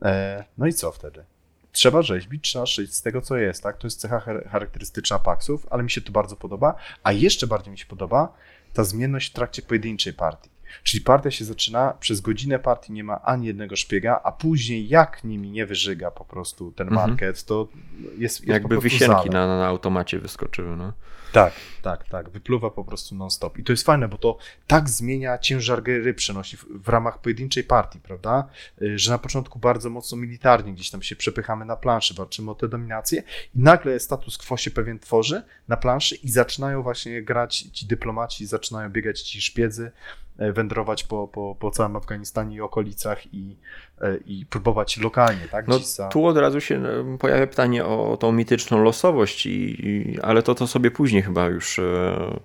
E, no i co wtedy? Trzeba rzeźbić, trzeba szyć z tego, co jest, tak? To jest cecha charakterystyczna Paxów, ale mi się to bardzo podoba, a jeszcze bardziej mi się podoba ta zmienność w trakcie pojedynczej partii. Czyli partia się zaczyna, przez godzinę partii nie ma ani jednego szpiega, a później jak nimi nie wyżyga po prostu ten mhm. market, to jest, jest Jakby wysienki na, na automacie wyskoczyły, no. Tak, tak, tak. Wypluwa po prostu non-stop. I to jest fajne, bo to tak zmienia ciężar gry, przenosi w, w, ramach pojedynczej partii, prawda? Y, że na początku bardzo mocno militarnie gdzieś tam się przepychamy na planszy, walczymy o tę dominację i nagle status quo się pewien tworzy na planszy i zaczynają właśnie grać ci dyplomaci, zaczynają biegać ci szpiedzy, wędrować po, po, po całym Afganistanie i okolicach i, e, i próbować lokalnie, tak? No, Tu od razu się e, pojawia pytanie o tą mityczną losowość, i, i ale to, to sobie później chyba już e,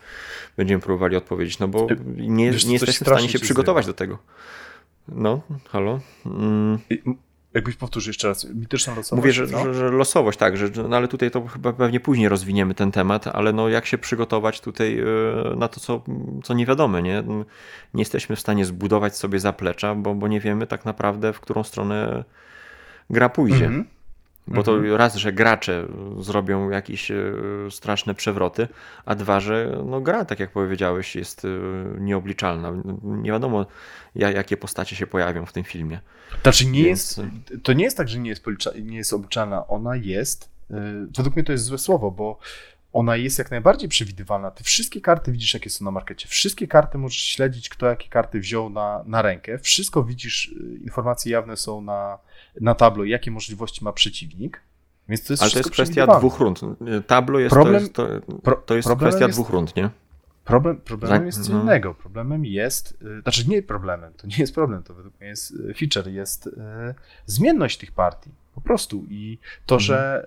będziemy próbowali odpowiedzieć, no bo nie, Wiesz, nie jesteśmy w stanie się przygotować do tego. No, halo? Mm. Jakbyś powtórzył jeszcze raz, mityczna losowość. Mówię, że, no? że, że losowość, tak, że, no ale tutaj to chyba pewnie później rozwiniemy ten temat, ale no jak się przygotować tutaj e, na to, co, co nie wiadomo, nie? Nie jesteśmy w stanie zbudować sobie zaplecza, bo, bo nie wiemy tak naprawdę, w którą stronę gra pójdzie. -hmm. Bo to mhm. raz, że gracze zrobią jakieś e, straszne przewroty, a dwa, że no gra, tak jak powiedziałeś, jest e, nieobliczalna. Nie wiadomo, jakie postacie się pojawią w tym filmie. Znaczy nie Więc... jest, to nie jest tak, że nie jest, nie jest obliczalna. Ona jest, e, według mnie to jest złe słowo, bo ona jest jak najbardziej przewidywalna. Ty wszystkie karty widzisz, jakie są na markecie. Wszystkie karty możesz śledzić, kto jakie karty wziął na, na rękę. Wszystko widzisz, informacje jawne są na, na tablo, jakie możliwości ma przeciwnik. Więc to jest Ale to jest kwestia dwóch rund. Tablo jest, problem, to jest, to, to jest kwestia jest, dwóch rund, nie? Problem, problemem jest co no. innego. Problemem jest, y, znaczy nie problemem, to nie jest problem, to według mnie jest y, feature, jest y, zmienność tych partii. Po prostu. I to, mhm. że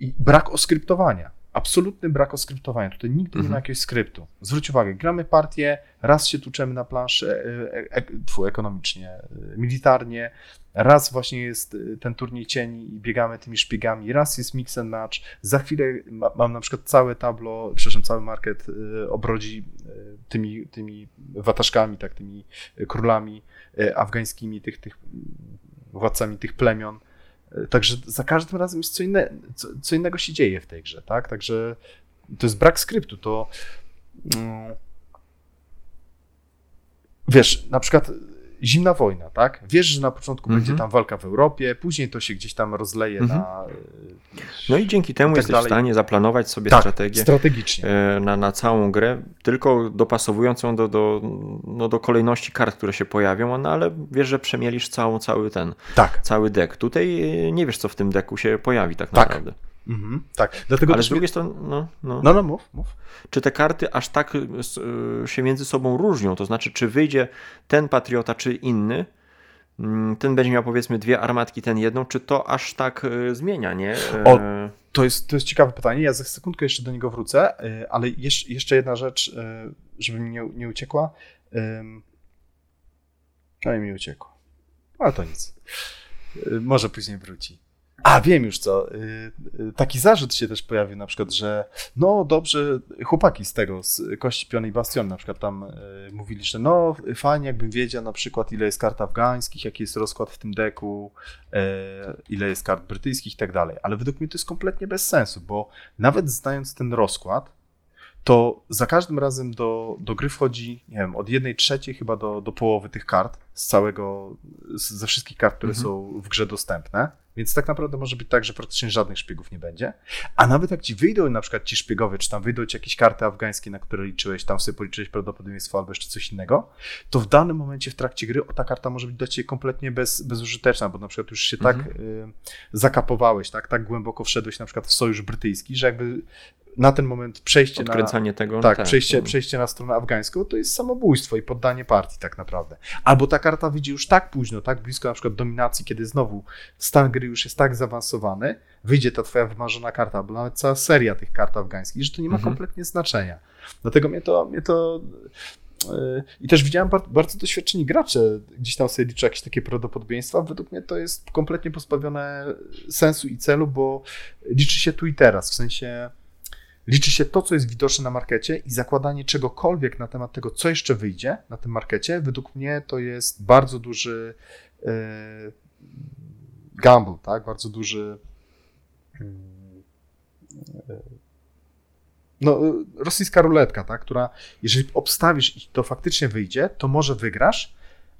i brak oskryptowania absolutny brak oskryptowania. Tutaj nigdy mhm. nie ma mhm. jakiegoś skryptu. Zwróć uwagę, gramy partię, raz się tuczemy na planszy e, e, e ekonomicznie, e, militarnie, raz właśnie jest e, ten turniej cieni i biegamy tymi szpiegami, raz jest mix and match, za chwilę ma, mam na przykład całe tablo, przepraszam, cały market obrodzi tymi, tymi wataszkami, tak, tymi królami afgańskimi, tych, tych władcami tych plemion, Także za każdym razem jest co, inne, co, co, innego się dzieje w tej grze, tak? Także to jest brak skryptu, to mm, wiesz, na przykład zimna wojna, tak? Wiesz, że na początku będzie mhm. tam walka w Europie, później to się gdzieś tam rozleje mhm. na. No i dzięki temu tak jesteś dalej. w stanie zaplanować sobie tak, strategię strategicznie. E, na, na całą grę, tylko dopasowując ją do, do, no, do kolejności kart, które się pojawią, no ale wiesz, że przemielisz całą, cały ten, tak. cały deck. Tutaj nie wiesz, co w tym deku się pojawi tak, tak. naprawdę. Mhm, tak, dlatego Ale z drugiej strony, no, no. No, no, mów, mów. Czy te karty aż tak y, się między sobą różnią? To znaczy, czy wyjdzie ten patriota, czy inny, mm, ten będzie miał powiedzmy dwie armatki, ten jedną, czy to aż tak y, zmienia, nie? O, to jest, to jest ciekawe pytanie. Ja za sekundkę jeszcze do niego wrócę, ale jeszcze jedna rzecz, żeby mi nie, nie uciekła. No i mi uciekło. Ale to nic. Może później wróci. A, wiem już co. Y, y, taki zarzut się też pojawił na przykład, że no dobrze, chłopaki z tego, z Kości Piony i Bastion na przykład tam y, mówili, że no fajnie jakbym wiedział na przykład ile jest kart afgańskich, jaki jest rozkład w tym deku, ile jest kart brytyjskich i tak dalej. Ale według mnie to jest kompletnie bez sensu, bo nawet znając ten rozkład, to za każdym razem do, do gry wchodzi, nie wiem, od jednej trzeciej chyba do, do połowy tych kart z całego, ze wszystkich kart, które mhm. są w grze dostępne. Więc tak naprawdę może być tak, że praktycznie żadnych szpiegów nie będzie. A nawet jak ci wyjdą na przykład ci szpiegowie, czy tam wyjdą ci jakieś karty afgańskie, na które liczyłeś, tam sobie policzyłeś prawdopodobieństwo albo jeszcze coś innego, to w danym momencie w trakcie gry ta karta może być dla ciebie kompletnie bez, bezużyteczna, bo na przykład już się tak, mhm. tak y, zakapowałeś, tak, tak głęboko wszedłeś na przykład w sojusz brytyjski, że jakby na ten moment przejście Odkręcanie na, tego. Tak, tak, przejście, przejście na stronę afgańską to jest samobójstwo i poddanie partii tak naprawdę. Albo ta karta wyjdzie już tak późno, tak blisko na przykład dominacji, kiedy znowu stan gry już jest tak zaawansowany, wyjdzie ta twoja wymarzona karta, albo nawet cała seria tych kart afgańskich, że to nie ma mhm. kompletnie znaczenia. Dlatego mnie to, mnie to yy, i też widziałem bardzo doświadczeni gracze, gdzieś tam sobie liczą jakieś takie prawdopodobieństwa. Według mnie to jest kompletnie pozbawione sensu i celu, bo liczy się tu i teraz. W sensie Liczy się to, co jest widoczne na markecie i zakładanie czegokolwiek na temat tego, co jeszcze wyjdzie na tym markecie, według mnie to jest bardzo duży yy, gamble, tak? Bardzo duży yy, no, rosyjska ruletka, tak? która jeżeli obstawisz i to faktycznie wyjdzie, to może wygrasz,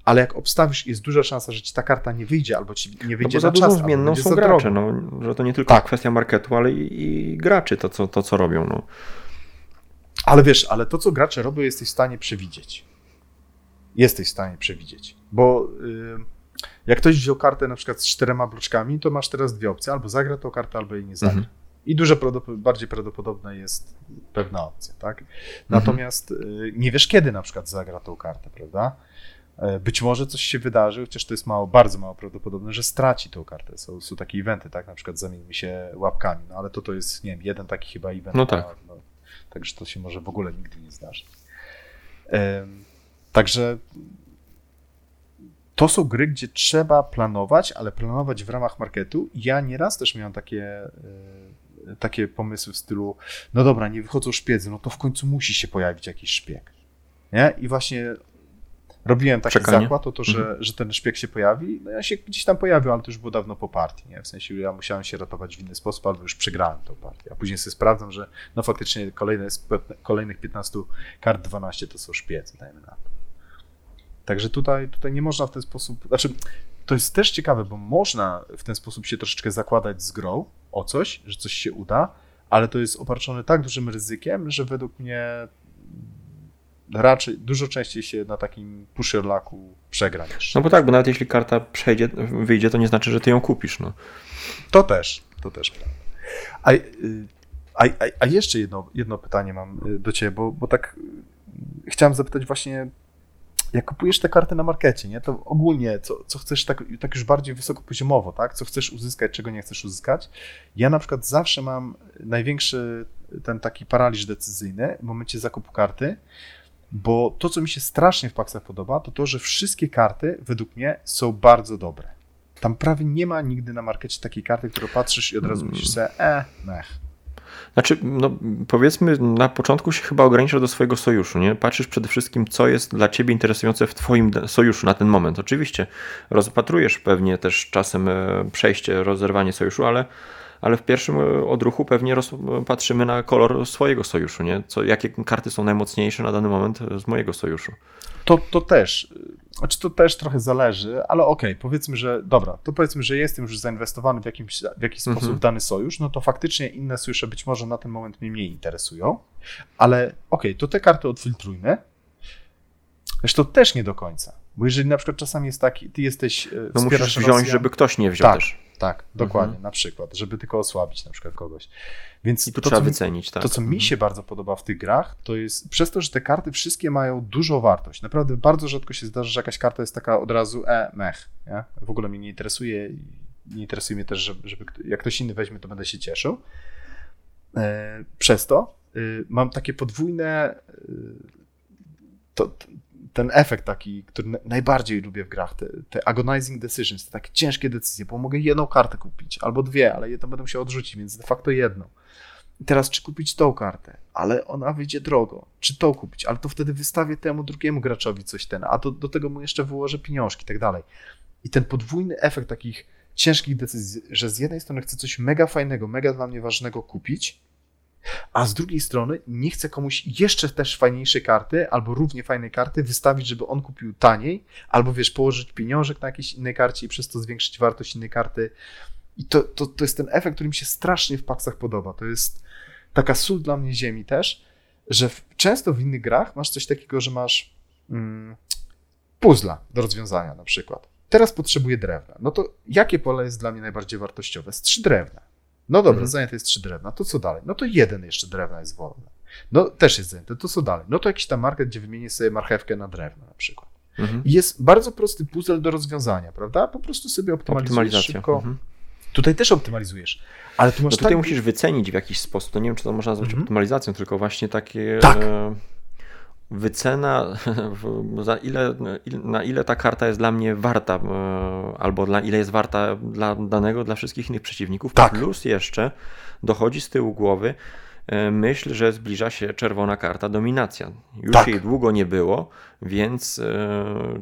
ale jak obstawisz, jest duża szansa, że ci ta karta nie wyjdzie, albo ci nie wyjdzie no bo za dużą czas, zmienną są gracze, no, że to nie tylko tak. kwestia marketu, ale i, i, graczy to co, to, co robią. No. Ale wiesz, ale to, co gracze robią, jesteś w stanie przewidzieć. Jesteś w stanie przewidzieć, bo yy, jak ktoś wziął kartę na przykład z czterema bloczkami, to masz teraz dwie opcje, albo zagra tą kartę, albo jej nie zagra. Mhm. I dużo bardziej prawdopodobna jest pewna opcja, tak? Mhm. Natomiast mhm. nie wiesz, kiedy na przykład zagra tą kartę, prawda? E, być może coś się wydarzy, chociaż to jest mało, bardzo mało prawdopodobne, że straci tą kartę. Są, są takie eventy, tak, na przykład zamieńmy się łapkami, no ale to to jest, nie wiem, jeden taki chyba event. No tak. No, także to się może w ogóle nigdy nie zdarzyć. także to są gry, gdzie trzeba planować, ale planować w ramach marketu. Ja nieraz też miałem takie, e, takie pomysły w stylu, no dobra, nie wychodzą szpiedzy, no to w końcu musi się pojawić jakiś szpieg. Nie? I właśnie robiłem taki Czekanie. zakład o to, że, mhm. że ten szpieg się pojawi. No ja się gdzieś tam pojawił, ale to już było dawno po partii, nie? W sensie ja musiałem się ratować w inny sposób, albo już przegrałem tą partię. A później sobie sprawdzam, że no faktycznie kolejne, kolejnych 15 kart 12 to są szpiedzy, dajmy na to. Także tutaj, tutaj nie można w ten sposób, znaczy to jest też ciekawe, bo można w ten sposób się troszeczkę zakładać z grą o coś, że coś się uda, ale to jest obarczone tak dużym ryzykiem, że według mnie raczej dużo częściej się na takim pusherlaku przegra niż. No bo tak, bo nawet jeśli karta przejdzie, wyjdzie, to nie znaczy, że ty ją kupisz. No. To też, to też prawda. A, y, a, a, a jeszcze jedno, jedno pytanie mam y, do ciebie, bo, bo tak y, chciałem zapytać właśnie, jak kupujesz te karty na markecie, nie, to ogólnie, co, co chcesz tak, tak już bardziej wysokopoziomowo, tak, co chcesz uzyskać, czego nie chcesz uzyskać. Ja na przykład zawsze mam największy ten taki paraliż decyzyjny w momencie zakupu karty, bo to, co mi się strasznie w Paxach podoba, to to, że wszystkie karty według mnie są bardzo dobre. Tam prawie nie ma nigdy na markecie takiej karty, którą patrzysz i od razu myślisz sobie, e, mech. Znaczy, no powiedzmy, na początku się chyba ograniczasz do swojego sojuszu, nie? Patrzysz przede wszystkim, co jest dla ciebie interesujące w twoim sojuszu na ten moment. Oczywiście rozpatrujesz pewnie też czasem e, przejście, rozerwanie sojuszu, ale ale w pierwszym e, odruchu pewnie patrzymy na kolor swojego sojuszu, nie? Co, jakie karty są najmocniejsze na dany moment z mojego sojuszu. To, to też, znaczy to też trochę zależy, ale okej, okay, powiedzmy, że dobra, to powiedzmy, że jestem już zainwestowany w, jakimś, w jakiś sposób mhm. w dany sojusz, no to faktycznie inne sojusze być może na ten moment mnie mniej interesują, ale okej, okay, to te karty odfiltrujmy. Zresztą też nie do końca, bo jeżeli na przykład czasami jest taki, ty jesteś... E, no musisz wziąć, Rosjan, żeby ktoś nie wziął tak, też. Tak, dokładnie, mhm. na przykład, żeby tylko osłabić na przykład kogoś. Więc I to, trzeba wycenić, tak. To, co mi mhm. się bardzo podoba w tych grach, to jest przez to, że te karty wszystkie mają dużą wartość. Naprawdę bardzo rzadko się zdarza, że jakaś karta jest taka od razu e, mech, nie? W ogóle mnie nie interesuje nie interesuje mnie też, żeby, żeby jak ktoś inny weźmie, to będę się cieszył. E, przez to y, mam takie podwójne y, to, ten efekt taki, który najbardziej lubię w grach, te, te, agonizing decisions, te takie ciężkie decyzje, bo mogę jedną kartę kupić, albo dwie, ale jedną będę się odrzucić, więc de facto jedną. I teraz, czy kupić tą kartę, ale ona wyjdzie drogo, czy tą kupić, ale to wtedy wystawię temu drugiemu graczowi coś ten, a do, do tego mu jeszcze wyłożę pieniążki i tak dalej. I ten podwójny efekt takich ciężkich decyzji, że z jednej strony chcę coś mega fajnego, mega dla mnie ważnego kupić, a z drugiej strony nie chcę komuś jeszcze też fajniejszej karty albo równie fajnej karty wystawić, żeby on kupił taniej, albo wiesz, położyć pieniążek na jakiejś innej karcie i przez to zwiększyć wartość innej karty. I to, to, to jest ten efekt, który mi się strasznie w paksach podoba. To jest taka sól dla mnie ziemi też, że w, często w innych grach masz coś takiego, że masz mm, puzzla do rozwiązania na przykład. Teraz potrzebuję drewna. No to jakie pole jest dla mnie najbardziej wartościowe? Z trzy drewna. No dobra, mhm. zajęte jest trzy drewna. To co dalej? No to jeden jeszcze drewna jest wolny. No też jest zajęty. To co dalej? No to jakiś tam market, gdzie wymienię sobie marchewkę na drewno na przykład. Mhm. Jest bardzo prosty puzzle do rozwiązania, prawda? Po prostu sobie optymalizujesz szybko. Mhm. Tutaj też optymalizujesz. Ale tu masz no tutaj tak... musisz wycenić w jakiś sposób. To nie wiem, czy to można nazwać mhm. optymalizacją, tylko właśnie takie. Tak. E wycena, za ile, na ile ta karta jest dla mnie warta, e, albo dla ile jest warta dla danego, dla wszystkich innych przeciwników. Tak. Plus jeszcze dochodzi z tyłu głowy e, myśl, że zbliża się czerwona karta dominacja. Już tak. jej długo nie było, więc y,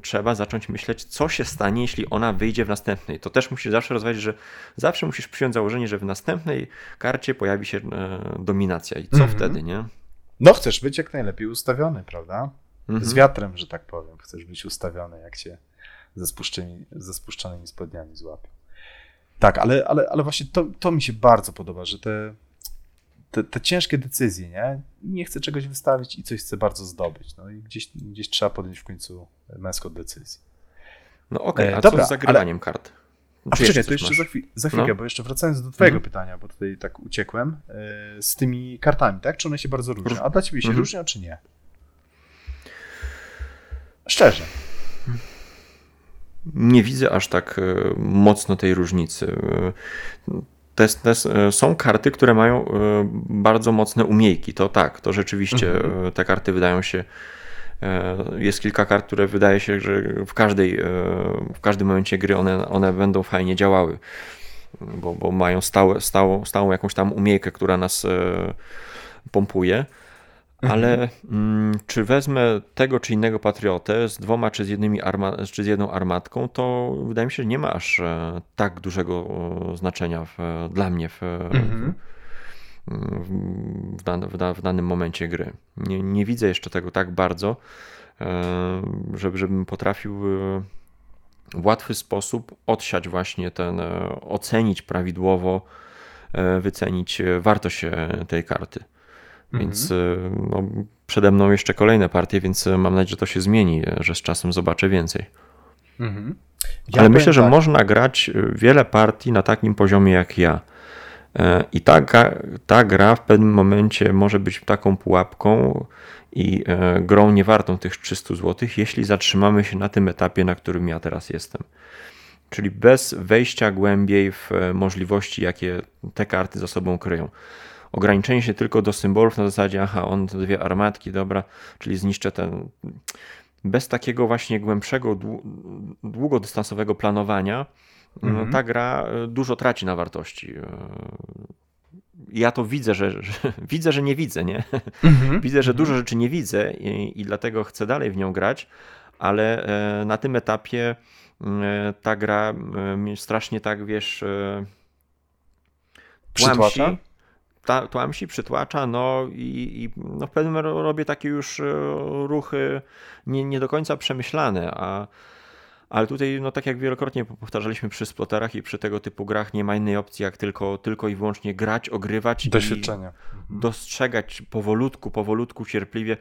trzeba zacząć myśleć, co się stanie, jeśli ona wyjdzie w następnej. To też musisz zawsze rozważyć, że zawsze musisz przyjąć założenie, że w następnej karcie pojawi się y, dominacja. I co mhm. wtedy, nie? No, chcesz być jak najlepiej ustawiony, prawda? Mhm. Z wiatrem, że tak powiem. Chcesz być ustawiony, jak cię ze, spuszczonymi, ze spuszczonymi spodniami złapią. Tak, ale, ale, ale właśnie to, to mi się bardzo podoba, że te, te, te, ciężkie decyzje, nie? Nie chcę czegoś wystawić i coś chcę bardzo zdobyć. No i gdzieś, gdzieś trzeba podjąć w końcu męską decyzję. No okej, okay, a e, co dobra, z zagrywaniem ale... kart? A poczekaj, to jeszcze za, chwil, za chwilkę, no. bo jeszcze wracając do twojego mhm. pytania, bo tutaj tak uciekłem, yy, z tymi kartami, tak? Czy one się bardzo różnią? A dla ciebie się mhm. różnią, czy nie? Szczerze. Nie widzę aż tak e, mocno tej różnicy. E, te, te, są karty, które mają bardzo mocne umiejki. To tak, to rzeczywiście mhm. te karty wydają się E, jest kilka kart, które wydaje się, że w, każdej, e, w każdym momencie gry one, one będą fajnie działały, bo, bo mają stałe, stałą, stałą jakąś tam umiejkę, która nas e, pompuje. Mhm. Ale mm, czy wezmę tego czy innego patriotę z dwoma czy z, jednymi arma, czy z jedną armatką, to wydaje mi się, że nie ma aż tak dużego znaczenia w, dla mnie w, w, dan, w, w danym momencie gry. Nie, nie, widzę jeszcze tego tak bardzo, e, żeby, żebym potrafił e, w łatwy sposób odsiać właśnie ten, e, ocenić prawidłowo, wycenić wartość tej karty. Więc mhm. no, przede mną jeszcze kolejne partie, więc mam nadzieję, że to się zmieni, że z czasem zobaczę więcej. Mhm. Ja Ale myślę, że tak. można grać wiele partii na takim poziomie jak ja. E, I ta, ta gra w pewnym momencie może być taką pułapką i e, grą niewartą tych 300 zł, jeśli zatrzymamy się na tym etapie, na którym ja teraz jestem. Czyli bez wejścia głębiej w e, możliwości, jakie te karty za sobą kryją. Ograniczenie się tylko do symbolów na zasadzie, aha, on dwie armatki, dobra, czyli zniszczę ten. Bez takiego właśnie głębszego, długodystansowego planowania, mhm. ta gra e, dużo traci na wartości. E, ja to widzę, że, że widzę, że nie widzę, nie? Mhm. widzę, że dużo mhm. rzeczy nie widzę i, i dlatego chcę dalej w nią grać, ale e, na tym etapie ta gra mnie strasznie tak, wiesz, tłamsi, ta, tłamsi, przytłacza, no i, i no w pewnym robię takie już ruchy nie, nie do końca przemyślane, a ale tutaj, no tak jak wielokrotnie powtarzaliśmy przy sploterach i przy tego typu grach, nie ma innej opcji, jak tylko, tylko i wyłącznie grać, ogrywać. Doświadczenia. I dostrzegać powolutku, powolutku, cierpliwie.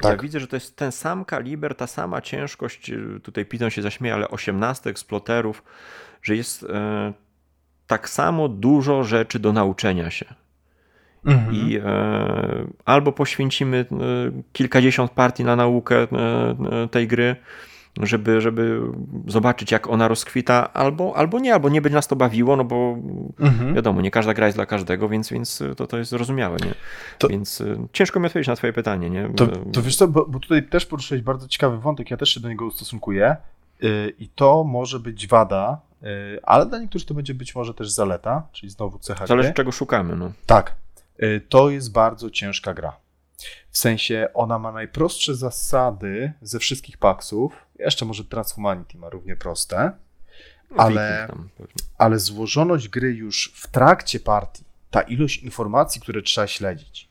Tak. Ja widzę, że to jest ten sam kaliber, ta sama ciężkość, tutaj Piton się zaśmieje, ale 18 eksploterów, że jest e, tak samo dużo rzeczy do nauczenia się. Mhm. I e, albo poświęcimy e, kilkadziesiąt partii na naukę e, e, tej gry, żeby, żeby zobaczyć, jak ona rozkwita, albo, albo nie, albo nie będzie nas to bawiło, no bo mhm. wiadomo, nie każda gra jest dla każdego, więc, więc to, to jest zrozumiałe, nie? To, więc e, ciężko mi odpowiedzieć na twoje pytanie, nie? To, to wiesz co, bo, bo tutaj też poruszyłeś bardzo ciekawy wątek, ja też się do niego ustosunkuję yy, i to może być wada, yy, ale dla niektórych to będzie być może też zaleta, czyli znowu cecha Zależy, czego szukamy, no. Tak, yy, to jest bardzo ciężka gra. W sensie ona ma najprostsze zasady ze wszystkich paksów. Jeszcze może Transhumanity ma równie proste. Ale, ale złożoność gry już w trakcie partii, ta ilość informacji, które trzeba śledzić,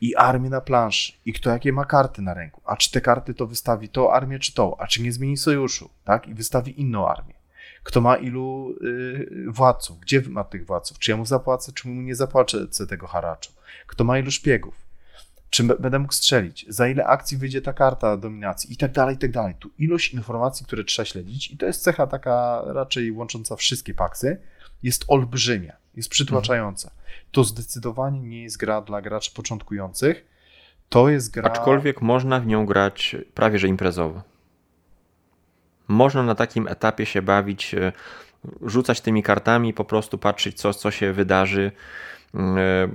i armię na planszy, i kto jakie ma karty na ręku, a czy te karty to wystawi tą armię, czy tą, a czy nie zmieni sojuszu, tak, i wystawi inną armię. Kto ma ilu y, władców, gdzie ma tych władców, czy ja mu zapłacę, czy mu nie zapłacę tego haraczu, kto ma ilu szpiegów, czy będę mógł strzelić, za ile akcji wyjdzie ta karta dominacji i tak dalej, i tak dalej. Tu ilość informacji, które trzeba śledzić i to jest cecha taka raczej łącząca wszystkie paksy, jest olbrzymia, jest przytłaczająca. To zdecydowanie nie jest gra dla graczy początkujących, to jest gra... Aczkolwiek można w nią grać prawie że imprezowo. Można na takim etapie się bawić, e, rzucać tymi kartami, po prostu patrzeć, co, co się wydarzy e,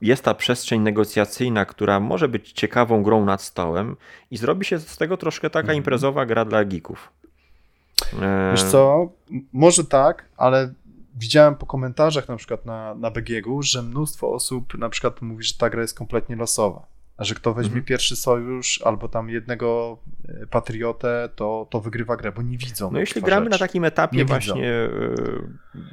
jest ta przestrzeń negocjacyjna, która może być ciekawą grą nad stołem i zrobi się z tego troszkę taka mhm. imprezowa gra dla geeków. E, Wiesz co, może tak, ale widziałem po komentarzach na przykład na, na BGG, że mnóstwo osób na przykład mówi, że ta gra jest kompletnie losowa. A że kto weźmie mhm. pierwszy sojusz albo tam jednego e, patriotę, to, to wygrywa grę, bo nie widzą. No jeśli gramy rzecz. na takim etapie nie właśnie widzą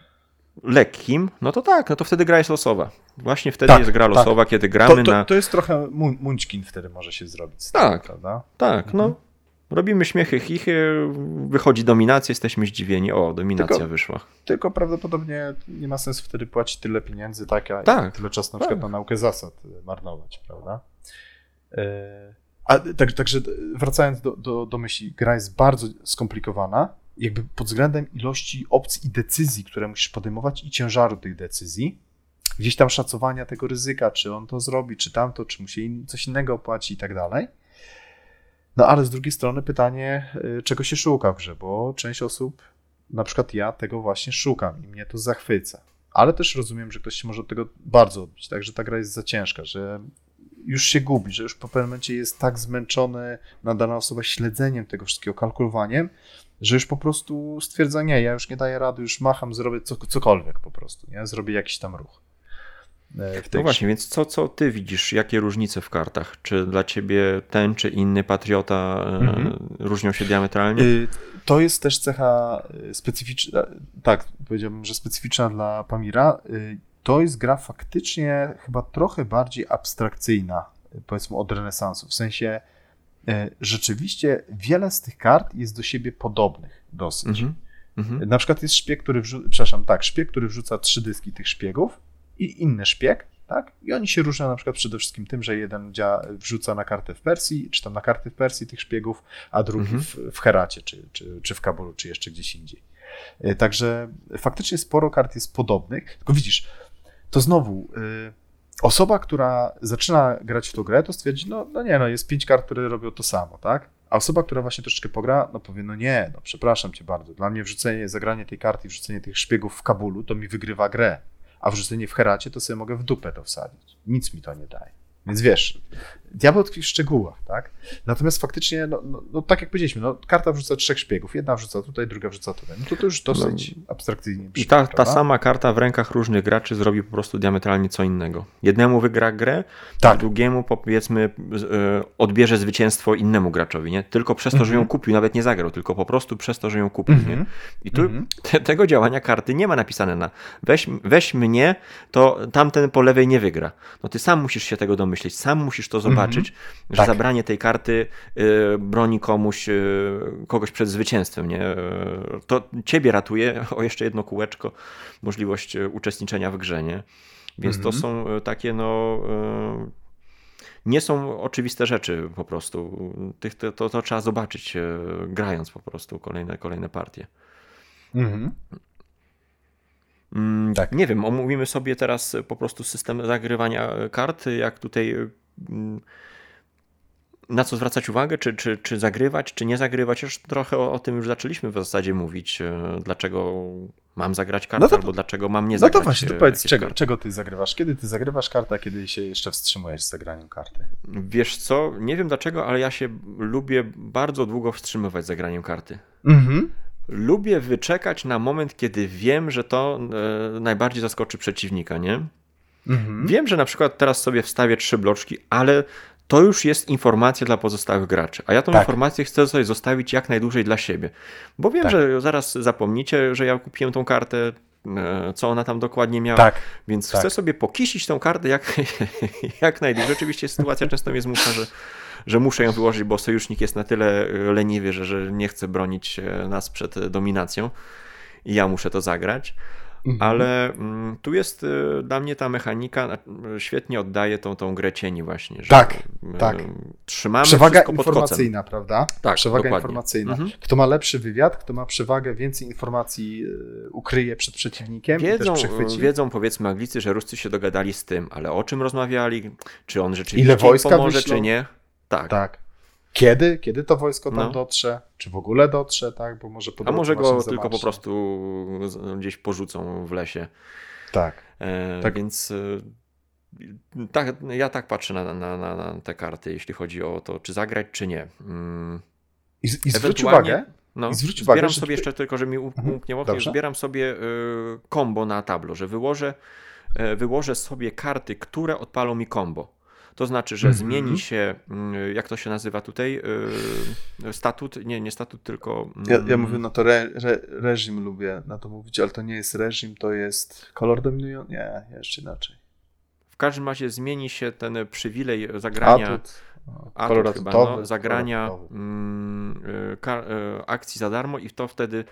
lekkim, no to tak, no to wtedy gra jest losowa. Właśnie wtedy tak, jest gra tak. losowa, tak. kiedy gramy to, to, na... To jest trochę munchkin wtedy może się zrobić. tak, prawda? Tak, no. mhm. no. Robimy śmiechy, chichy, wychodzi dominacja, jesteśmy zdziwieni. O, dominacja tylko, wyszła. Tylko prawdopodobnie nie ma sensu wtedy płacić tyle pieniędzy, tak, a tak, tyle czasu na tak. przykład na naukę zasad marnować, prawda? E, a tak, także wracając do, do, do myśli, gra jest bardzo skomplikowana, jakby pod względem ilości opcji i decyzji, które musisz podejmować i ciężaru tych decyzji, gdzieś tam szacowania tego ryzyka, czy on to zrobi, czy tamto, czy musi coś innego opłaci i tak dalej. No ale z drugiej strony pytanie, y, czego się szuka w grze, bo część osób, na przykład ja, tego właśnie szukam i mnie to zachwyca. Ale też rozumiem, że ktoś się może od tego bardzo odbić, tak, że ta gra jest za ciężka, że już się gubi, że już po pewnym momencie jest tak zmęczony na dana osoba śledzeniem tego wszystkiego, kalkulowaniem, że już po prostu stwierdza, nie, ja już nie daję rady, już macham, zrobię co, cokolwiek po prostu, nie? Zrobię jakiś tam ruch. E, no właśnie, więc co, co ty widzisz, jakie różnice w kartach? Czy dla ciebie ten czy inny patriota e, mhm. różnią się diametralnie? Y, to jest też cecha e, specyficzna, tak, powiedziałbym, że specyficzna dla Pamira. Y, to jest gra faktycznie chyba trochę bardziej abstrakcyjna, powiedzmy od renesansu, w sensie rzeczywiście wiele z tych kart jest do siebie podobnych dosyć. Mm -hmm. Na przykład jest szpieg, który wrzuca, przepraszam, tak, szpieg, który wrzuca trzy dyski tych szpiegów i inny szpieg, tak? I oni się różnią na przykład przede wszystkim tym, że jeden dzia, wrzuca na kartę w Persji, czy tam na karty w Persji tych szpiegów, a drugi -hmm. w, w, Heracie, czy, czy, czy w Kabulu, czy jeszcze gdzieś indziej. E, także faktycznie sporo kart jest podobnych, tylko widzisz, to znowu... Yy, osoba, która zaczyna grać w tą grę, to stwierdzi, no, no nie, no jest pięć kart, które robią to samo, tak? A osoba, która właśnie troszeczkę pogra, no powie, no nie, no przepraszam cię bardzo, dla mnie wrzucenie, zagranie tej karty i wrzucenie tych szpiegów w Kabulu, to mi wygrywa grę, a wrzucenie w Heracie, to sobie mogę w dupę to wsadzić. Nic mi to nie daje. Więc wiesz, diabeł tkwi w szczegółach, tak? Natomiast faktycznie, no, no, no, tak jak powiedzieliśmy, no, karta wrzuca trzech szpiegów. Jedna wrzuca tutaj, druga wrzuca tutaj. No to, to już dosyć no, abstrakcyjnie I ta, ta sama karta w rękach różnych graczy zrobi po prostu diametralnie co innego. Jednemu wygra grę, tak. drugiemu powiedzmy e, odbierze zwycięstwo innemu graczowi, nie? Tylko przez to, -hmm. że ją mhm. kupił, nawet nie zagrał, tylko po prostu przez to, że ją kupił, -hmm. nie? Mhm. I tu -hmm. te, tego działania karty nie ma napisane na weź, weź mnie, to tamten po lewej nie wygra. No ty sam musisz się tego domyślić, sam musisz to zobaczyć, że tak. zabranie tej karty y, broni komuś, y, kogoś przed zwycięstwem. Nie? Y, to ciebie ratuje o jeszcze jedno kółeczko, możliwość uczestniczenia w grze. Nie? Więc to mhm. są takie no nie są oczywiste rzeczy po prostu. Tych, to, to, to, trzeba zobaczyć grając po prostu kolejne, kolejne partie. Mhm. Mm, tak. Nie wiem, omówimy sobie teraz po prostu system zagrywania kart, jak tutaj mm, na co zwracać uwagę, czy, czy, czy zagrywać, czy nie zagrywać. Już trochę o, o tym już zaczęliśmy w zasadzie mówić, e, dlaczego mam zagrać kartę, no to, albo dlaczego mam nie zagrać. No to właśnie, to powiedz, czego, czego ty zagrywasz? Kiedy ty zagrywasz kartę, a kiedy się jeszcze wstrzymujesz z zagraniem karty? Wiesz co, nie wiem dlaczego, ale ja się lubię bardzo długo wstrzymywać z zagraniem karty. Mhm. Lubię wyczekać na moment, kiedy wiem, że to e, najbardziej zaskoczy przeciwnika, nie? Mhm. Wiem, że na przykład teraz sobie wstawię trzy bloczki, ale to już jest informacja dla pozostałych graczy. A ja tą tak. informację chcę sobie zostawić jak najdłużej dla siebie. Bo wiem, tak. że zaraz zapomnicie, że ja kupiłem tą kartę, e, co ona tam dokładnie miała. Tak. Więc tak. chcę sobie pokisić tą kartę jak, jak najdłużej. Oczywiście sytuacja często mnie zmusza, że, że muszę ją wyłożyć, bo sojusznik jest na tyle leniwy, że, że nie chce bronić e, nas przed dominacją. I ja muszę to zagrać. Mhm. Ale mm, tu jest y, dla mnie ta mechanika świetnie oddaje tą, tą grę cieni właśnie. Że, tak, y, tak. Trzymamy Przewaga informacyjna, prawda? Tak, Przewaga dokładnie. informacyjna. Mhm. Kto ma lepszy wywiad, kto ma przewagę, więcej informacji y, ukryje przed przeciwnikiem wiedzą, Wiedzą powiedzmy Anglicy, że Ruscy się dogadali z tym, ale o czym rozmawiali? Czy on rzeczywiście Ile wojska pomoże, wyślą? czy nie? Tak. tak. Kiedy? Kiedy to wojsko tam no. dotrze? Czy w ogóle dotrze, tak? Bo może A może go tylko po prostu gdzieś porzucą w lesie. Tak. E, tak. Więc e, tak, ja tak patrzę na, na, na, na, te karty, jeśli chodzi o to, czy zagrać, czy nie. Mm. I, i zwróć uwagę. No, I zwróć uwagę, zbieram sobie tutaj... jeszcze tylko, że mi umknie mhm. zbieram sobie y, combo na tablo, że wyłożę, y, wyłożę sobie karty, które odpalą mi combo. To znaczy, że mm -hmm. zmieni się, mm, jak to się nazywa tutaj, yy, statut, nie, nie statut, tylko... Ja, ja mm, mówię na to re, re, reżim, lubię na to mówić, ale to nie jest reżim, to jest kolor dominujący, nie, jeszcze inaczej. W każdym razie zmieni się ten przywilej zagrania... Atut. Atut chyba, no, zagrania mm, y, akcji za darmo i to wtedy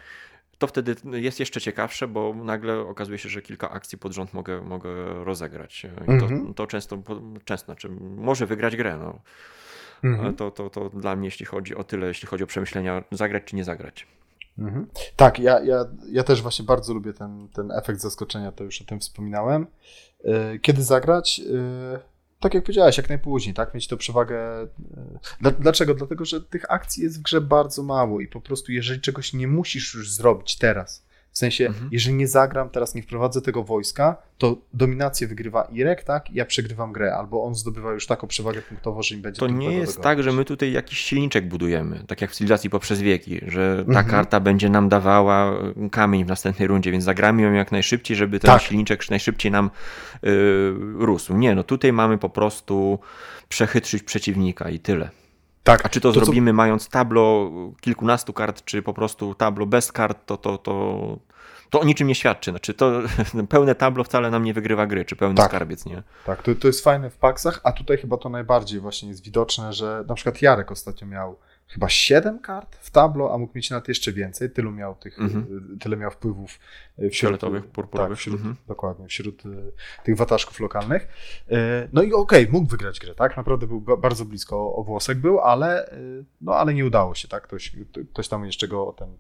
to wtedy jest jeszcze ciekawsze, bo nagle okazuje się, że kilka akcji pod rząd mogę, mogę rozegrać. I to, mm-hmm. to często, często znaczy może wygrać grę. No. Mm-hmm. To, to, to dla mnie, jeśli chodzi o tyle, jeśli chodzi o przemyślenia, zagrać czy nie zagrać. Mhm. Tak, ja, ja, ja też właśnie bardzo lubię ten, ten efekt zaskoczenia, to już o tym wspominałem. Y, kiedy zagrać? Tak jak powiedziałeś, jak najpóźniej, tak? Mieć tę przewagę. E, dlaczego? Dlatego, że tych akcji jest w grze bardzo mało i po prostu, jeżeli czegoś nie musisz już zrobić teraz, w sensie, mhm. jeżeli nie zagram, teraz nie wprowadzę tego wojska, to dominację wygrywa Irek, tak? Ja przegrywam grę, albo on zdobywa już taką przewagę punktową, że im będzie To nie jest tak, że my tutaj jakiś silniczek budujemy, tak jak w cywilizacji poprzez wieki, że ta mhm. karta będzie nam dawała kamień w następnej rundzie, więc zagramy ją jak najszybciej, żeby ten tak. silniczek najszybciej nam yy, rósł. Nie, no tutaj mamy po prostu przechytrzyć przeciwnika i tyle. Tak. A czy to, to zrobimy co... mając tablo kilkunastu kart, czy po prostu tablo bez kart, to, to, to, to o niczym nie świadczy. Znaczy to pełne tablo wcale nam nie wygrywa gry, czy pełny tak. skarbiec, nie? Tak, to, to jest fajne w paksach, a tutaj chyba to najbardziej właśnie jest widoczne, że na przykład Jarek ostatnio miał chyba 7 kart w tablo, a mógł mieć nawet jeszcze więcej. Tylu miał tych, mm-hmm. tyle miał wpływów e, wśród, Fioletowych, purpurowych. Tak, wśród, mm-hmm. Dokładnie, wśród tych wataszków lokalnych. No i okej, okay, mógł wygrać grę, tak? Naprawdę był bardzo blisko, o włosek był, ale, no, ale nie udało się, tak? Ktoś, ktoś tam jeszcze go ten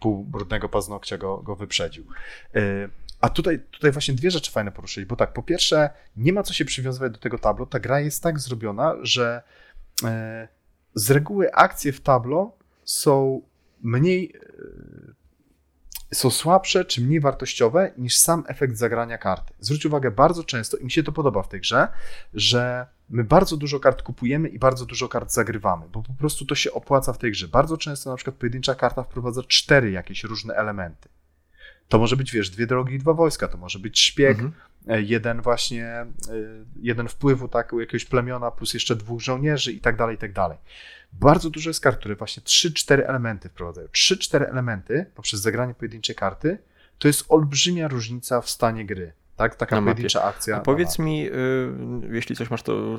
pół brudnego paznokcia go, go wyprzedził. A tutaj, tutaj właśnie dwie rzeczy fajne poruszyć, bo tak, po pierwsze, nie ma co się przywiązywać do tego tablo. Ta gra jest tak zrobiona, że z reguły akcje w tablo są mniej, e, są słabsze czy mniej wartościowe niż sam efekt zagrania karty. Zwróć uwagę, bardzo często, i mi się to podoba w tej grze, że my bardzo dużo kart kupujemy i bardzo dużo kart zagrywamy, bo po prostu to się opłaca w tej grze. Bardzo często na przykład pojedyncza karta wprowadza cztery jakieś różne elementy. To może być, wiesz, dwie drogi i dwa wojska, to może być szpieg, mhm. E, jeden właśnie, e, jeden wpływu tak, jakiegoś plemiona, plus jeszcze dwóch żołnierzy i tak dalej, i tak dalej. Bardzo dużo jest kart, które właśnie 3-4 elementy wprowadzają. 3-4 elementy poprzez zagranie pojedynczej karty to jest olbrzymia różnica w stanie gry. Tak, taka na pojedyncza mapie. akcja. A powiedz mi, y, jeśli coś masz, to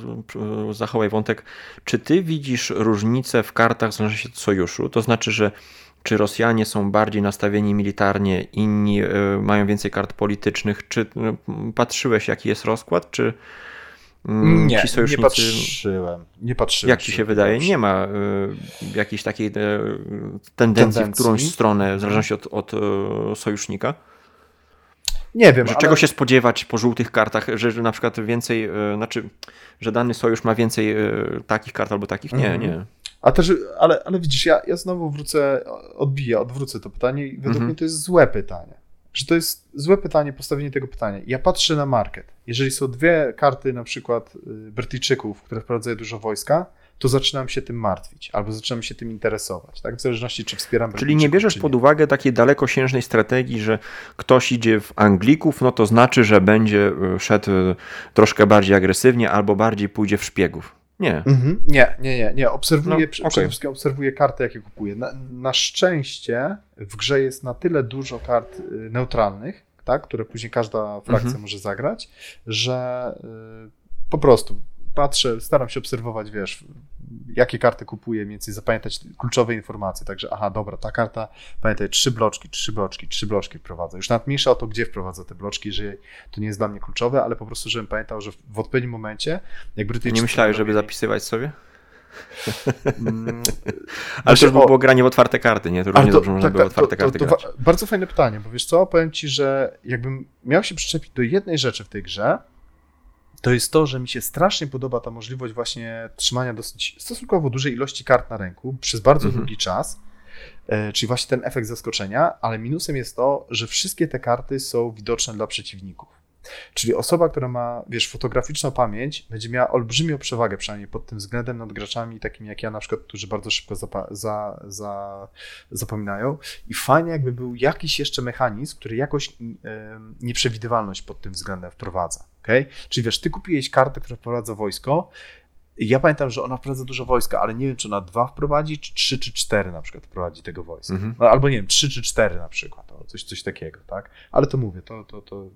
zachowaj wątek. Czy ty widzisz różnicę w kartach w zależności od sojuszu? To znaczy, że czy Rosjanie są bardziej nastawieni militarnie, inni y, mają więcej kart politycznych? Czy patrzyłeś, jaki jest rozkład? Czy mm, nie, ci sojusznicy... nie patrzyłem. Nie patrzyłem. Jak ci się wydaje? Nie ma y, jakiejś takiej y, tendencji, tendencji, w którąś stronę, w zależności od, od y, sojusznika? Nie wiem. Że ale... czego się spodziewać po żółtych kartach, że, że na przykład więcej, yy, znaczy, że dany sojusz ma więcej yy, takich kart albo takich? Nie, mm nie. A też, ale, ale widzisz, ja, ja znowu wrócę, odbiję, odwrócę to pytanie i według mm -hmm. mnie to jest złe pytanie. Że to jest złe pytanie, postawienie tego pytania. Ja patrzę na market. Jeżeli są dwie karty, na przykład y, Brytyjczyków, które wprowadzają dużo wojska, to zaczynam się tym martwić albo zaczynam się tym interesować, tak? W zależności, czy wspieram. Czyli nie bierzesz pod uwagę takiej dalekosiężnej strategii, że ktoś idzie w Anglików, no to znaczy, że będzie y, szedł y, troszkę bardziej agresywnie albo bardziej pójdzie w szpiegów. Nie. Mhm. Nie, nie, nie, nie. Obserwuję, no, przede okay. wszystkim obserwuję karty, jakie kupuję. Na, na, szczęście w grze jest na tyle dużo kart y, neutralnych, tak, które później każda frakcja mhm. może zagrać, że y, po prostu patrzę, staram się obserwować, wiesz, jakie karty kupuję, mniej więcej zapamiętać kluczowe informacje, także aha, dobra, ta karta, pamiętaj, trzy bloczki, trzy bloczki, trzy bloczki wprowadza. Już nawet mniejsza o to, gdzie wprowadza te bloczki, że to nie jest dla mnie kluczowe, ale po prostu, żebym pamiętał, że w odpowiednim momencie, jak Brytyjczycy... Nie myślałeś, żeby zapisywać sobie? Mm, ale to było granie w otwarte karty, nie? To równie to, dobrze można tak, było tak, otwarte to, karty to, grać. Bardzo fajne pytanie, bo wiesz co, powiem ci, że jakbym miał się przyczepić do jednej rzeczy w tej grze, to jest to, że mi się strasznie podoba ta możliwość właśnie trzymania dosyć stosunkowo dużej ilości kart na ręku przez bardzo mhm. długi czas, e, czyli właśnie ten efekt zaskoczenia, ale minusem jest to, że wszystkie te karty są widoczne dla przeciwników. Czyli osoba, która ma, wiesz, fotograficzną pamięć, będzie miała olbrzymią przewagę przynajmniej pod tym względem nad graczami takimi jak ja na przykład, którzy bardzo szybko zapa- za, za, zapominają. I fajnie jakby był jakiś jeszcze mechanizm, który jakoś nieprzewidywalność pod tym względem wprowadza. Okay? Czyli wiesz, ty kupiłeś kartę, która wprowadza wojsko, ja pamiętam, że ona wprowadza dużo wojska, ale nie wiem, czy ona dwa wprowadzi, czy trzy, czy cztery na przykład wprowadzi tego wojska. -hmm. no, albo nie wiem, trzy czy cztery na przykład, o, coś, coś takiego, tak? Ale to mówię, to, to, to